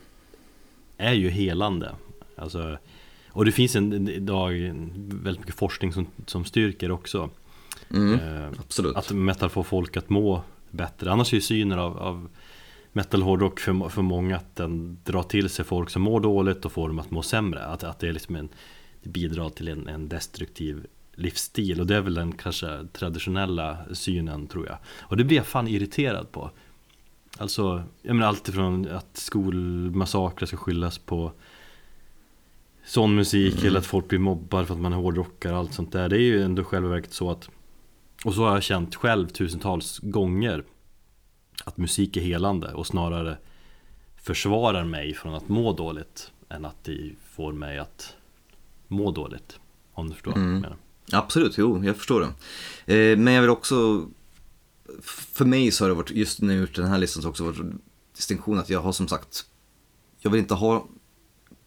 [SPEAKER 1] är ju helande. Alltså, och det finns en, idag väldigt mycket forskning som, som styrker också.
[SPEAKER 2] Mm,
[SPEAKER 1] Eh,
[SPEAKER 2] absolut.
[SPEAKER 1] Att metal får folk att må bättre. Annars är ju synen av, av metal hårdrock för, för många att den drar till sig folk som mår dåligt och får dem att må sämre. Att, att det är liksom en, det bidrar till en, en destruktiv livsstil. Och det är väl den kanske traditionella synen tror jag. Och det blir jag fan irriterad på. Alltså, jag menar alltifrån att skolmassakrer ska skyllas på sån musik eller att folk blir mobbade för att man är hårdrockare och allt sånt där. Det är ju ändå själva verket så att och så har jag känt själv tusentals gånger att musik är helande och snarare försvarar mig från att må dåligt än att det får mig att må dåligt. Om du förstår vad jag menar.
[SPEAKER 2] Absolut, jo, jag förstår det. Eh, men jag vill också, för mig så har det varit, just gjort den här listan så har också varit distinktion att jag har som sagt, jag vill inte ha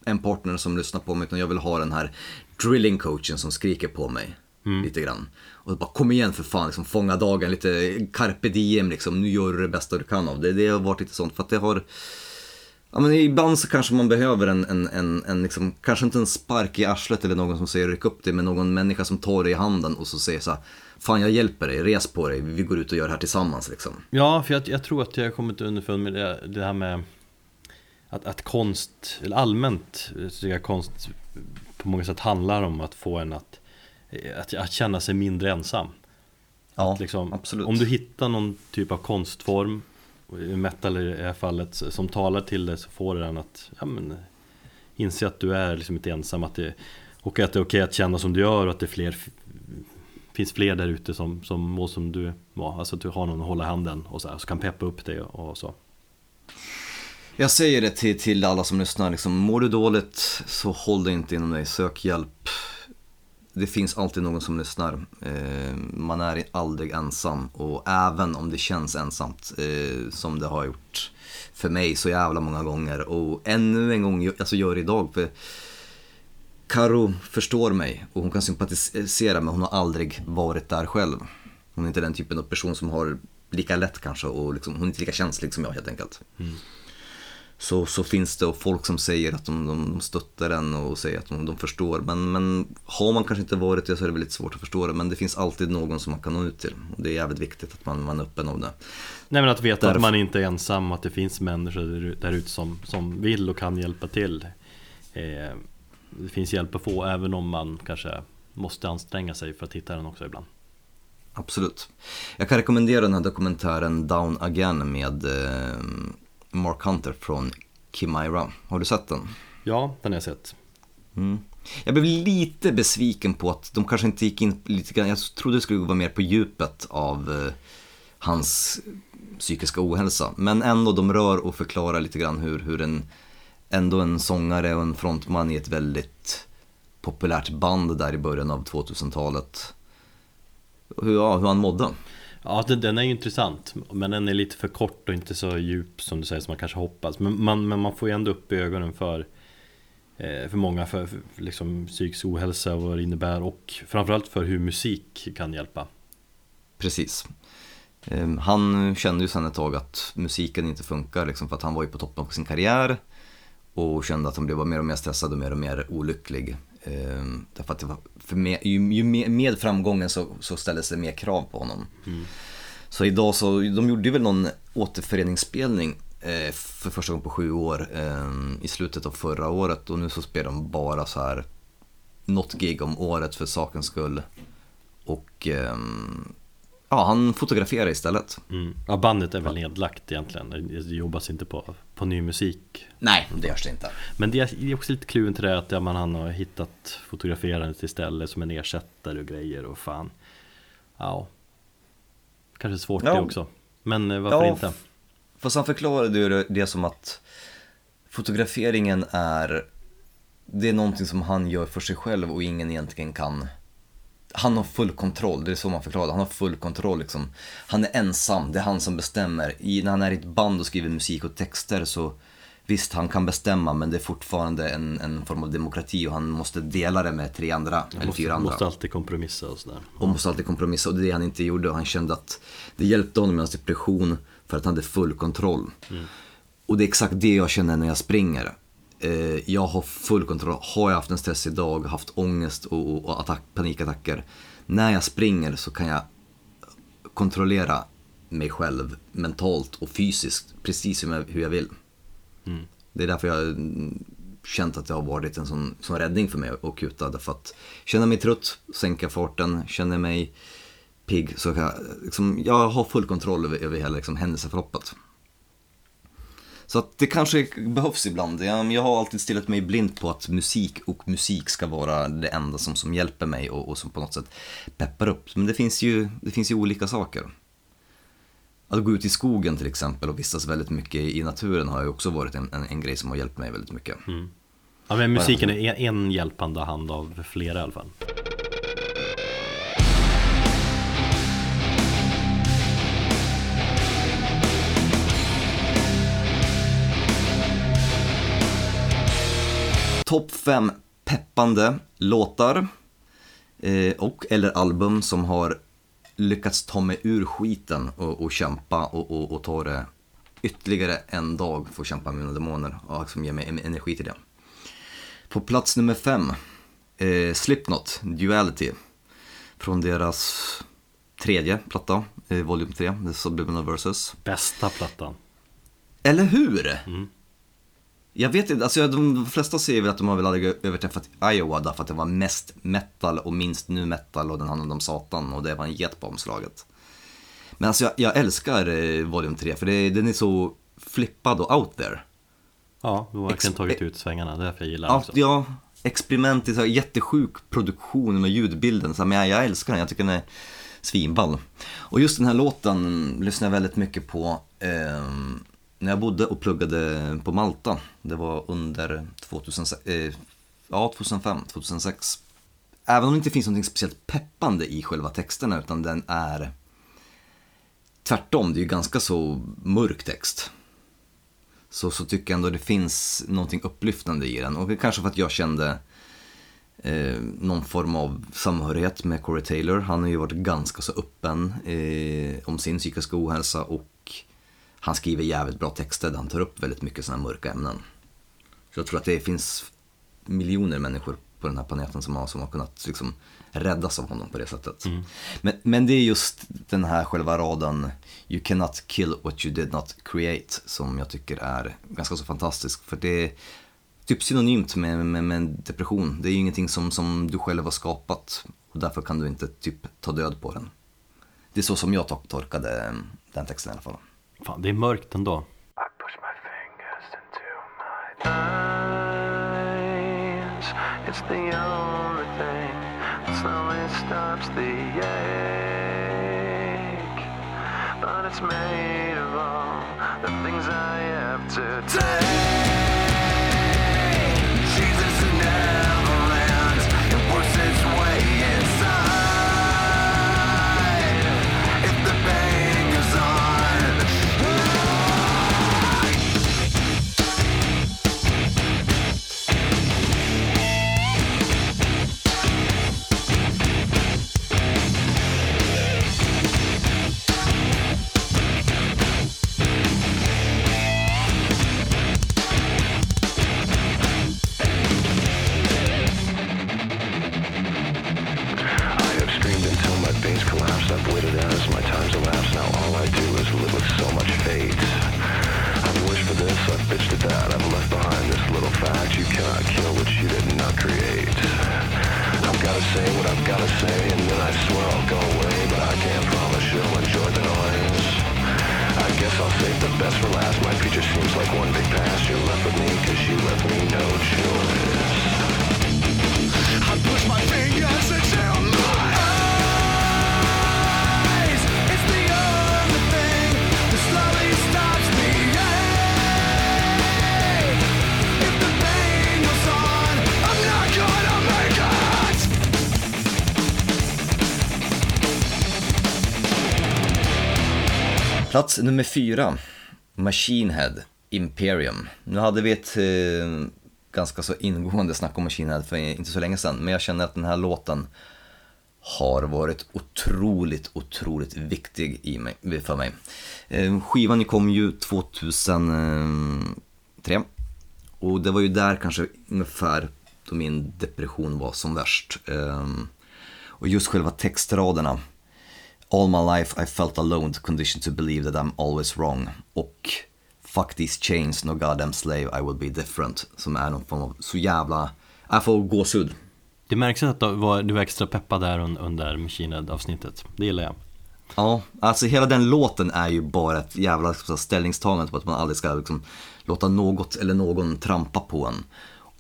[SPEAKER 2] en partner som lyssnar på mig utan jag vill ha den här drilling coachen som skriker på mig lite grann. Och bara kom igen för fan, liksom, fånga dagen, lite carpe diem liksom, nu gör du det bästa du kan av det. Det har varit lite sånt för att det har Ja men ibland så kanske man behöver en, en, en, en liksom, kanske inte en spark i arslet eller någon som säger ryck upp dig, men någon människa som tar dig i handen och så säger så här, Fan jag hjälper dig, res på dig, vi går ut och gör det här tillsammans liksom.
[SPEAKER 1] Ja, för jag, jag tror att jag har kommit underfund med det, det här med att, att konst, eller allmänt, så tycker jag konst på många sätt handlar om att få en att, att, att känna sig mindre ensam.
[SPEAKER 2] Ja,
[SPEAKER 1] Liksom,
[SPEAKER 2] absolut.
[SPEAKER 1] Om du hittar någon typ av konstform, metal i det här fallet, som talar till dig så får du den att ja, men, inse att du är liksom inte ensam att det, och att det är okej att känna som du gör och att det är fler, finns fler där ute som, som mår som du var. Alltså att du har någon att hålla handen och så, här, så kan peppa upp dig och, och så.
[SPEAKER 2] Jag säger det till, till alla som lyssnar, liksom, mår du dåligt så håll dig inte inom dig, sök hjälp. Det finns alltid någon som lyssnar. Eh, man är aldrig ensam och även om det känns ensamt, eh, som det har gjort för mig så jävla många gånger och ännu en gång, alltså gör det idag. För Karo förstår mig och hon kan sympatisera men hon har aldrig varit där själv. Hon är inte den typen av person som har lika lätt kanske och liksom, hon är inte lika känslig som jag helt enkelt. Mm. Så, så finns det folk som säger att de, de, de stöttar en och säger att de, de förstår. Men, men har man kanske inte varit det så är det väldigt svårt att förstå det. Men det finns alltid någon som man kan nå ut till. Och det är jävligt viktigt att man, man är öppen om det.
[SPEAKER 1] Nej men att veta
[SPEAKER 2] Därför-
[SPEAKER 1] att man inte är ensam, att det finns människor där ute som, som vill och kan hjälpa till. Eh, det finns hjälp att få även om man kanske måste anstränga sig för att hitta den också ibland.
[SPEAKER 2] Absolut. Jag kan rekommendera den här dokumentären Down Again med eh, Mark Hunter från Kimira. Har du sett den?
[SPEAKER 1] Ja, den har jag sett.
[SPEAKER 2] Mm. Jag blev lite besviken på att de kanske inte gick in lite grann, jag trodde det skulle vara mer på djupet av eh, hans psykiska ohälsa. Men ändå, de rör och förklarar lite grann hur, hur en, ändå en sångare och en frontman i ett väldigt populärt band där i början av 2000-talet, hur, ja, hur han mådde.
[SPEAKER 1] Ja, den, den är ju intressant. Men den är lite för kort och inte så djup som du säger som man kanske hoppas. Men man, men man får ju ändå upp ögonen för eh, för många för, för liksom psykisk ohälsa och vad det innebär och framförallt för hur musik kan hjälpa.
[SPEAKER 2] Precis. Ehm, han kände ju sen ett tag att musiken inte funkar liksom, för att han var ju på toppen av sin karriär och kände att han blev mer och mer stressad och mer och mer olycklig. Ehm, därför att det var för med, ju, ju med framgången så, så ställdes det mer krav på honom. Så idag så, de gjorde väl någon återföreningsspelning eh, för första gången på sju år eh, i slutet av förra året och nu så spelar de bara så här något gig om året för sakens skull. Och ehm, ja, han fotograferar istället.
[SPEAKER 1] Mm. Ja, bandet är väl nedlagt egentligen. Det jobbas inte på, på ny musik.
[SPEAKER 2] Nej, det görs det inte.
[SPEAKER 1] Men det är också lite kluven till det att ja, man, han har hittat fotograferandet istället som en ersättare och grejer och fan. Ja. Kanske svårt
[SPEAKER 2] Ja.
[SPEAKER 1] det också. Men eh, varför
[SPEAKER 2] Ja,
[SPEAKER 1] inte?
[SPEAKER 2] Fast han förklarade ju det, det som att fotograferingen är, det är någonting som han gör för sig själv och ingen egentligen kan han har full kontroll, det är så man förklarar det. Han har full kontroll liksom. Han är ensam, det är han som bestämmer. I, när han är i ett band och skriver musik och texter så visst, han kan bestämma men det är fortfarande en, en form av demokrati och han måste dela det med tre andra, eller
[SPEAKER 1] måste,
[SPEAKER 2] fyra andra.
[SPEAKER 1] måste alltid kompromissa och sådär.
[SPEAKER 2] Och måste alltid kompromissa och det är det han inte gjorde och han kände att det hjälpte honom med hans depression för att han hade full kontroll. Och det är exakt det jag känner när jag springer. Eh, jag har full kontroll. Har jag haft en stressig dag, haft ångest och, och, och attack, panikattacker. När jag springer så kan jag kontrollera mig själv mentalt och fysiskt precis som jag, hur jag vill. Det är därför jag mm, känt att det har varit en sån, sån räddning för mig att kuta. Därför att känner mig trött, sänka farten, känner mig pigg så kan jag, liksom, jag har full kontroll över, över hela liksom, händelseförloppet. Så att det kanske behövs ibland. Jag, jag har alltid stillat mig blind på att musik och musik ska vara det enda som, som hjälper mig och, och som på något sätt peppar upp. Men det finns ju, det finns ju olika saker. Att gå ut i skogen till exempel och vistas väldigt mycket i naturen har ju också varit en, en, en grej som har hjälpt mig väldigt mycket. Mm.
[SPEAKER 1] Ja, men musiken är en hjälpande hand av flera i alla fall.
[SPEAKER 2] Topp 5 peppande låtar eh, och eller album som har lyckats ta mig ur skiten och, och kämpa och, och, och ta det ytterligare en dag för att kämpa med mina demoner och liksom ge mig en- energi till det. På plats nummer 5, eh, Slipknot, Duality. Från deras tredje platta, eh, Volume 3, The Subliminal Versus.
[SPEAKER 1] Bästa plattan.
[SPEAKER 2] Eller hur? Jag vet inte, alltså de flesta säger väl att de har väl aldrig överträffat Iowa därför att det var mest metal och minst nu metal och den handlade om Satan och det var en get på omslaget. Men alltså jag, jag älskar eh, Volume 3 för det, den är så flippad och out there.
[SPEAKER 1] Ja, du har verkligen tagit ut svängarna. Det är därför jag gillar den
[SPEAKER 2] Ja,
[SPEAKER 1] också.
[SPEAKER 2] ja experiment, är så här jättesjuk produktion med ljudbilden. Så här, men jag, jag älskar den, jag tycker den är svinball. Och just den här låten lyssnar jag väldigt mycket på ehm, när jag bodde och pluggade på Malta. Det var under 2006, eh, ja, 2005, 2006. Även om det inte finns något speciellt peppande i själva texterna utan den är tvärtom, det är ju ganska så mörk text så, så tycker jag ändå det finns någonting upplyftande i den. Och det är kanske för att jag kände eh, någon form av samhörighet med Corey Taylor. Han har ju varit ganska så öppen eh, om sin psykiska ohälsa och han skriver jävligt bra texter där han tar upp väldigt mycket sådana mörka ämnen. Så jag tror att det finns miljoner människor på den här planeten som har, som har kunnat liksom räddas av honom på det sättet. Men, men det är just den här själva raden You cannot kill what you did not create som jag tycker är ganska så fantastisk. För det är typ synonymt med, med, med depression. Det är ju ingenting som, som du själv har skapat och därför kan du inte typ ta död på den. Det är så som jag to- tolkade den texten i alla fall.
[SPEAKER 1] Fan, det är mörkt ändå.
[SPEAKER 3] I push my fingers into my eyes. It's the only thing that slowly stops the ache. But it's made of all the things I have to take. Fate. I've wished for this, I've bitched at that. I've left behind this little fact. You cannot kill what you did not create. I've gotta say what I've gotta say, and then I swear I'll go away. But I can't promise you'll enjoy the noise. I guess I'll save the best for last. My future seems like one big past. You're left with me cause you left me no choice.
[SPEAKER 4] I push my fingers into
[SPEAKER 2] Plats nummer fyra, Machine Head, Imperium. Nu hade vi ett eh, ganska så ingående snack om Machine Head för inte så länge sedan, men jag känner att den här låten har varit otroligt, otroligt viktig i mig, för mig. Eh, skivan kom ju 2003 eh, och det var ju där kanske ungefär då min depression var som värst. Eh, och just själva textraderna All my life I felt alone, conditioned to believe that I'm always wrong. Och Fuck these chains, no goddamn slave, I will be different. Som är någon form av så jävla... Jag får gåshud.
[SPEAKER 1] Det märks att du var, du var extra peppad där un- under Machine Head avsnittet. Det gillar jag.
[SPEAKER 2] Ja, alltså hela den låten är ju bara ett jävla ställningstagande på att man aldrig ska liksom, låta något eller någon trampa på en.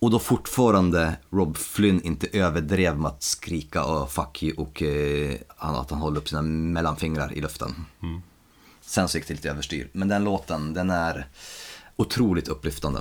[SPEAKER 2] Och då fortfarande Rob Flynn inte överdrev med att skrika och fuck you och eh, han- att han håller upp sina mellanfingrar i luften. Sen så gick det lite överstyr. Men den låten, den är otroligt upplyftande.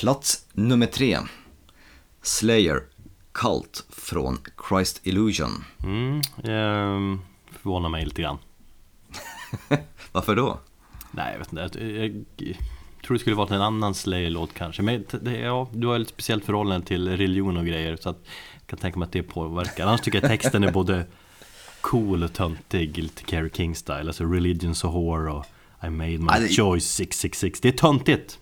[SPEAKER 2] Plats nummer tre. Slayer, Cult från Christ Illusion.
[SPEAKER 1] Mm, ehm, förvånar mig lite grann.
[SPEAKER 2] Varför då?
[SPEAKER 1] Nej, jag vet inte. Jag, jag tror det skulle varit en annan Slayer-låt kanske. Men det, ja, du har ett speciellt förhållande till religion och grejer. Så att jag kan tänka mig att det påverkar. Annars tycker jag texten är både cool och töntig. Lite Carrie King-style. Alltså religion so whore och I made my
[SPEAKER 2] det-
[SPEAKER 1] choice 666. Det är töntigt.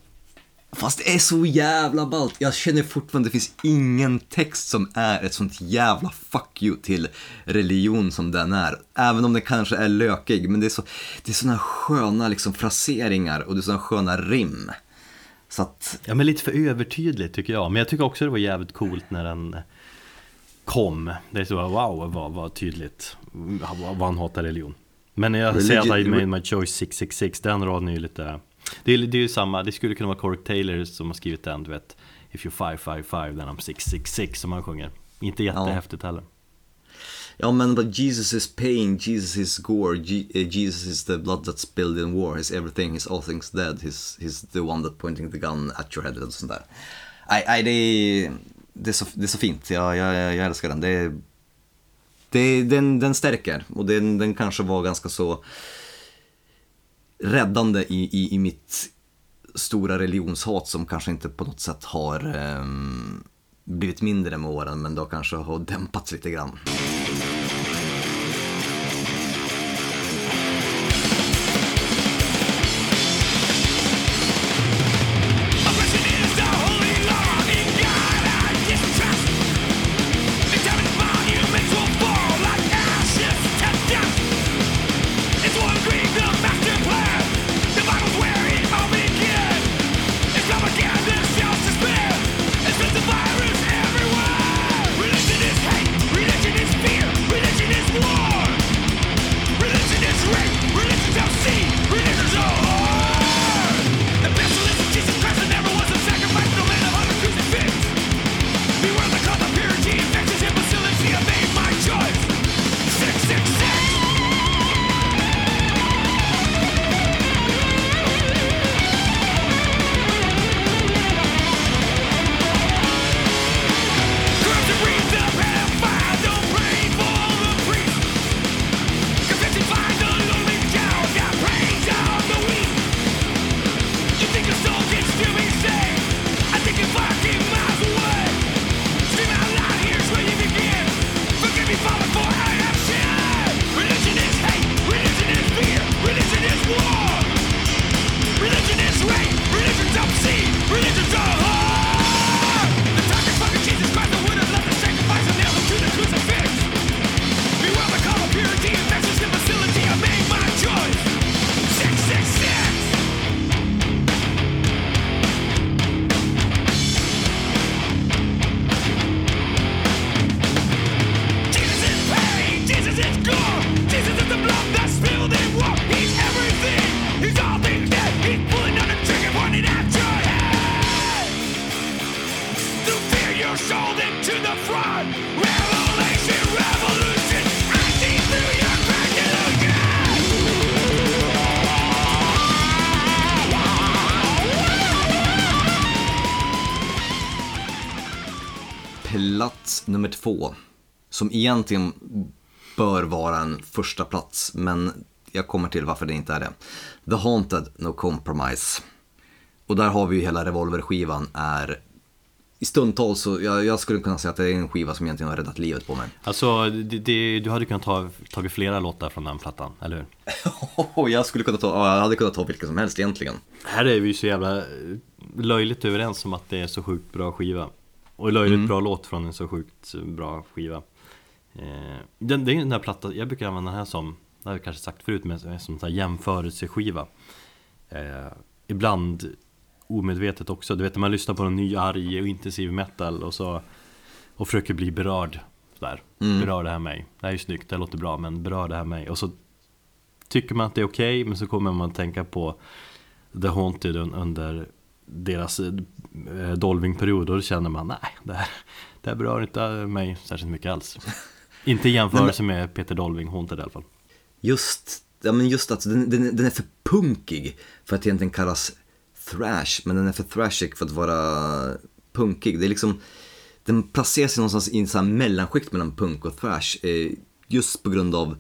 [SPEAKER 2] Fast det är så jävla ballt. Jag känner fortfarande det finns ingen text som är ett sånt jävla fuck you till religion som den är. Även om den kanske är lökig, men det är, så, det är såna sköna liksom fraseringar och det är såna sköna rim. Så att,
[SPEAKER 1] Ja men lite för övertydligt tycker jag. Men jag tycker också det var jävligt coolt när den kom. Det är så wow vad, vad tydligt vad han hatar religion. Men jag säger att I made my choice 666 Den raden är ju lite Det är, det är ju samma Det skulle kunna vara Corey Taylor som har skrivit den du vet If you 555 then I'm 666 som han sjunger. Inte jättehäftigt heller.
[SPEAKER 2] Ja men but Jesus is pain, Jesus is gore, eh, Jesus is the blood that's spilled in war, he's everything, he's all things dead, he's, he's the one that pointing the gun at your head och sånt där. Nej, nej det, är, det, är så, det är så fint, jag, jag, jag älskar den. Det, det, den, den stärker. Och den, den kanske var ganska så räddande i, i, i mitt stora religionshat som kanske inte på något sätt har eh, blivit mindre med åren men då kanske har dämpats lite grann. Som egentligen bör vara en första plats, men jag kommer till varför det inte är det. The Haunted, No Compromise. Och där har vi ju hela Revolver-skivan är i stundtals så jag, jag skulle kunna säga att det är en skiva som egentligen har räddat livet på mig.
[SPEAKER 1] Alltså, det, det, du hade kunnat ta tagit flera låtar från den plattan, eller hur?
[SPEAKER 2] jag skulle kunna ta, ja, jag hade kunnat ta vilken som helst egentligen.
[SPEAKER 1] Här är vi ju så jävla löjligt överens om att det är så sjukt bra skiva Och löjligt bra låt från en så sjukt bra skiva den, Det är den där plattan, jag brukar använda den här som Det har jag kanske sagt förut, men som en jämförelseskiva. Eh, Ibland omedvetet också, du vet när man lyssnar på en ny arg och intensiv metal och så Och försöker bli berörd sådär, berör det här mig? Det här är snyggt, det här låter bra men berör det här mig? Och så Tycker man att det är okej men så kommer man att tänka på The Haunted un- under deras eh, Dolving-period och då känner man nej, det här, det här berör inte mig särskilt mycket alls Inte i jämförelse med Peter Dolving, Haunted i alla fall
[SPEAKER 2] Just, ja, men just att den, den, den är för punkig för att egentligen kallas thrash, men den är för thrashig för att vara punkig. Det är liksom, den placerar sig någonstans i en mellanskikt mellan punk och thrash, eh, just på grund av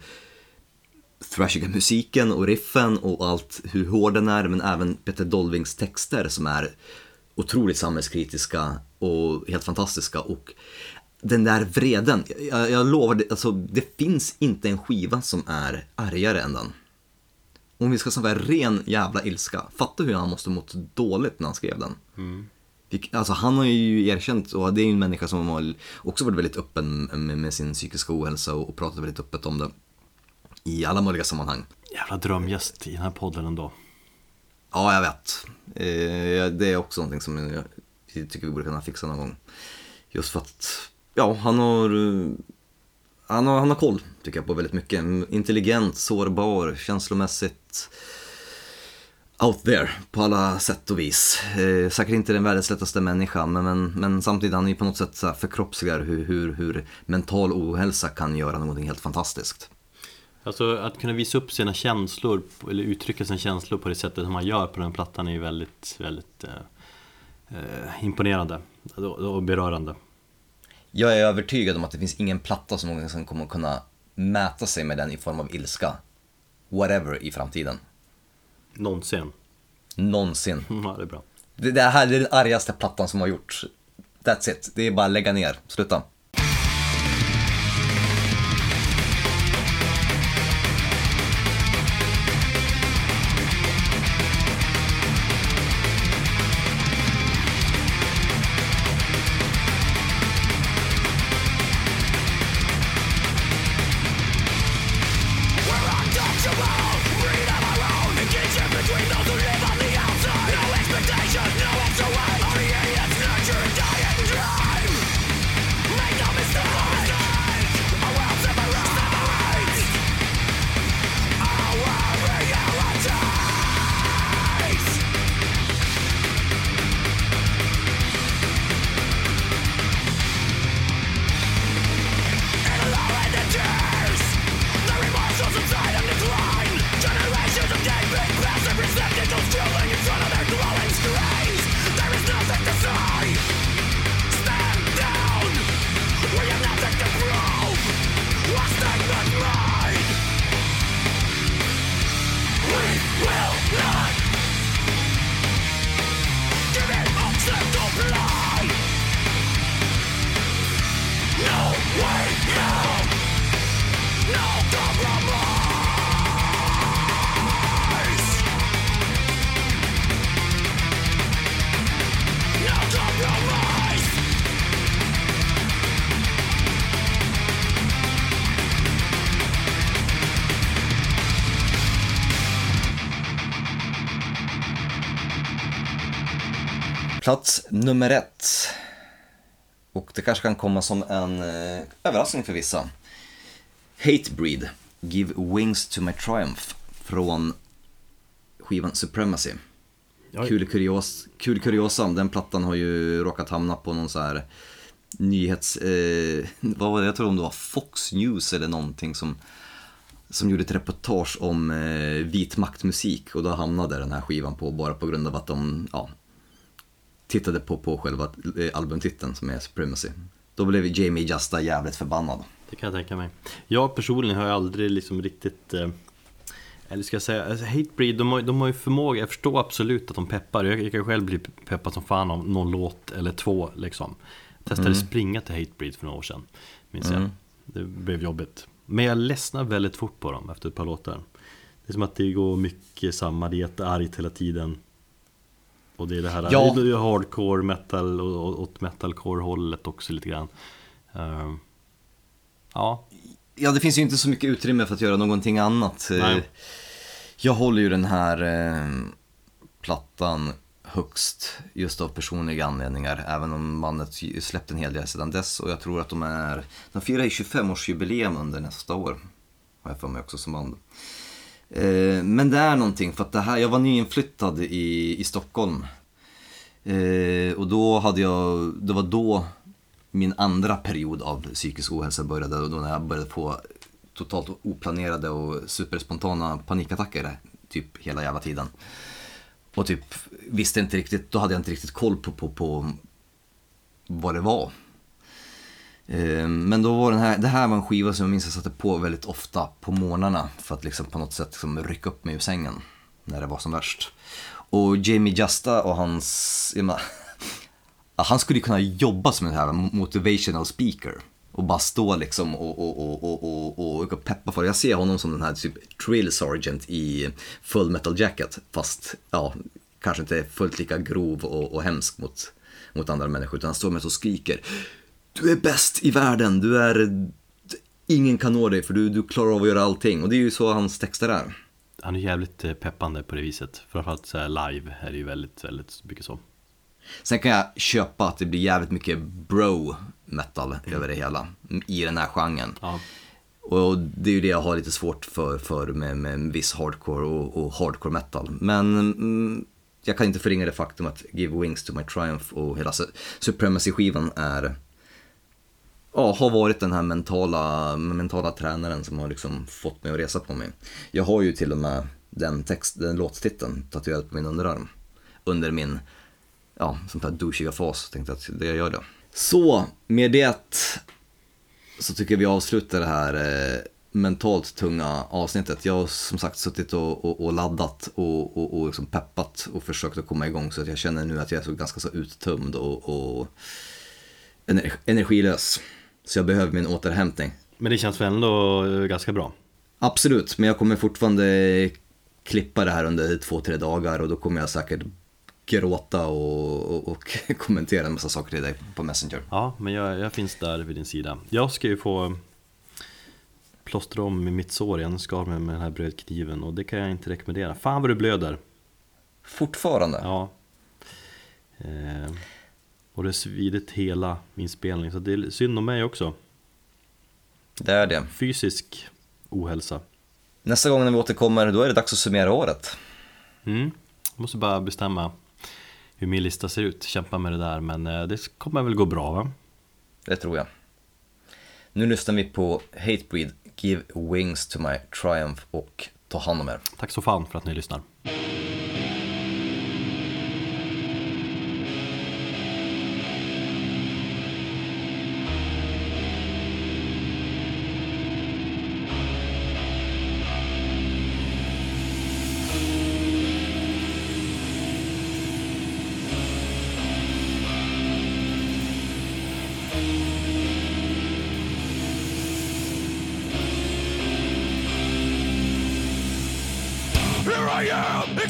[SPEAKER 2] thrashiga musiken och riffen och allt, hur hård den är, men även Peter Dolvings texter som är otroligt samhällskritiska och helt fantastiska. Och den där vreden, jag, jag lovar, alltså, det finns inte en skiva som är argare än den. Om vi ska snacka ren jävla ilska, fatta hur han måste mått dåligt när han skrev den. Vilk- Alltså han har ju erkänt, och det är ju en människa som har också varit väldigt öppen med, sin psykiska ohälsa och, pratat väldigt öppet om det. I alla möjliga sammanhang.
[SPEAKER 1] Jävla drömgäst i den här podden ändå
[SPEAKER 2] Ja, jag vet. Eh, det är också någonting som jag tycker vi borde kunna fixa någon gång. Just för att, ja, han har, eh, han har, han har koll, tycker jag, på väldigt mycket. Intelligent, sårbar, känslomässigt out there på alla sätt och vis. Eh, säkert inte den världens lättaste människa, men, men, men samtidigt han är ju på något sätt så förkroppsligar hur, hur, hur mental ohälsa kan göra någonting helt fantastiskt.
[SPEAKER 1] Alltså att kunna visa upp sina känslor eller uttrycka sina känslor på det sättet som man gör på den plattan är ju väldigt, väldigt eh, eh imponerande och berörande.
[SPEAKER 2] Jag är övertygad om att det finns ingen platta som någonsin kommer kunna mäta sig med den i form av ilska. Whatever i framtiden.
[SPEAKER 1] Någonsin.
[SPEAKER 2] Någonsin.
[SPEAKER 1] Ja, det är bra.
[SPEAKER 2] Det, det här är den argaste plattan som har gjorts. That's it. Det är bara lägga ner. Sluta. Nummer ett. Och det kanske kan komma som en eh, överraskning för vissa. Hatebreed, Give Wings to My Triumph från skivan Supremacy.
[SPEAKER 1] Oj.
[SPEAKER 2] Kul, kurios, kul kuriosa, den plattan har ju råkat hamna på någon så här nyhets... Eh, vad var det? Jag tror om det var Fox News eller någonting som, som gjorde ett reportage om eh, vit maktmusik och då hamnade den här skivan på bara på grund av att de ja, tittade på, på själva eh, albumtiteln som är Supremacy. Då blev Jamie Justa jävligt förbannad.
[SPEAKER 1] Det kan jag tänka mig. Jag personligen har ju aldrig liksom riktigt eh, Eller ska jag säga, alltså Hatebreed, de har, de har ju förmåga, jag förstår absolut att de peppar. Jag, jag kan själv bli peppad som fan av någon låt eller två liksom. Testade springa till Hatebreed för några år sedan Minns jag. Det blev jobbigt. Men jag ledsnar väldigt fort på dem efter ett par låtar. Det är som att det går mycket samma, det är jätteargt hela tiden Och det är det här
[SPEAKER 2] Ja.
[SPEAKER 1] det är hardcore metal och, åt metalcore hållet också lite grann Ehm, Ja,
[SPEAKER 2] Ja, det finns ju inte så mycket utrymme för att göra någonting annat. Eh,
[SPEAKER 1] Nej.
[SPEAKER 2] Jag håller ju den här eh, plattan högst just av personliga anledningar. Även om bandet släppt en hel del sedan dess. Och jag tror att de är, de firar ju 25-årsjubileum under nästa år. Har jag för mig också som band. Eh, men det är någonting för att det här, jag var nyinflyttad i, i Stockholm. Eh, och då hade jag, det var då min andra period av psykisk ohälsa började. Och då när jag började få totalt oplanerade och superspontana panikattacker typ hela jävla tiden. Och typ visste inte riktigt, då hade jag inte riktigt koll på, på, på vad det var. Ehm, men då var den här, det här var en skiva som jag minns jag satte på väldigt ofta på morgnarna för att liksom på något sätt liksom rycka upp mig ur sängen när det var som värst. Och Jamie Justa och hans, menar, han skulle ju kunna jobba som en här motivational speaker och bara stå liksom och, och, och, och, och, och, peppa för det. Jag ser honom som den här typ trill sergeant i Full Metal Jacket fast ja, kanske inte fullt lika grov och, och hemsk mot, mot andra människor utan han står med och skriker du är bäst i världen, du är Ingen kan nå dig för du, du klarar av att göra allting och det är ju så hans texter är.
[SPEAKER 1] Han är jävligt eh, peppande på det viset Framförallt så här live är det ju väldigt, väldigt mycket så
[SPEAKER 2] Sen kan jag köpa att det blir jävligt mycket bro metal över det hela i den här genren.
[SPEAKER 1] Ja,
[SPEAKER 2] Och det är ju det jag har lite svårt för, för med, med viss hardcore och, och hardcore metal. Men mm, jag kan inte förringa det faktum att Give Wings to My Triumph och hela Su- Supremacy-skivan är Ja, har varit den här mentala, mentala tränaren som har liksom fått mig att resa på mig. Jag har ju till och med den, text, den låttiteln tatuerad på min underarm. Under min, ja, sånt här douchiga fas, tänkte jag att det jag gör det. Så, med det så tycker jag vi avslutar det här eh, mentalt tunga avsnittet. Jag har som sagt suttit och, och, och laddat och, och, och liksom peppat och försökt att komma igång så att jag känner nu att jag är så ganska så uttömd och, och energilös. Så jag behöver min återhämtning.
[SPEAKER 1] Men det känns väl ändå eh, ganska bra?
[SPEAKER 2] Absolut, men jag kommer fortfarande klippa det här under två, tre dagar och då kommer jag säkert gråta och, och, och kommentera en massa saker till dig på Messenger.
[SPEAKER 1] Ja, men jag, jag finns där vid din sida. Jag ska ju få plåstra om mitt sår igen, skar mig med den här brödkniven och det kan jag inte rekommendera. Fan vad du blöder.
[SPEAKER 2] Fortfarande?
[SPEAKER 1] Ja. Eh, Och det har svidit hela inspelning så det är synd om mig också
[SPEAKER 2] Det är det.
[SPEAKER 1] Fysisk ohälsa
[SPEAKER 2] Nästa gång när vi återkommer, då är det dags att summera året.
[SPEAKER 1] mm. Jag måste bara bestämma hur min lista ser ut, kämpa med det där men eh, det kommer väl gå bra va?
[SPEAKER 2] Det tror jag. Nu lyssnar vi på Hatebreed, Give Wings to My Triumph och Ta hand om er.
[SPEAKER 1] Tack så fan för att ni lyssnar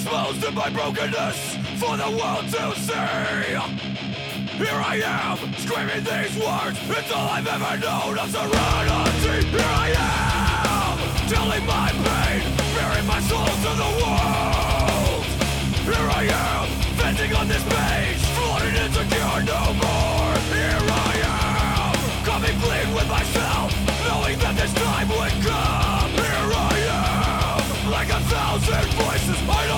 [SPEAKER 4] exposed to my brokenness for the world to see. Here I am, screaming these words. It's all I've ever known of serenity. Here I am, telling my pain, bearing my soul to the world. Here I am, venting on this page, flooded insecure no more. Here I am, coming clean with myself, knowing that this time would come. Here I am, like a thousand voices, I know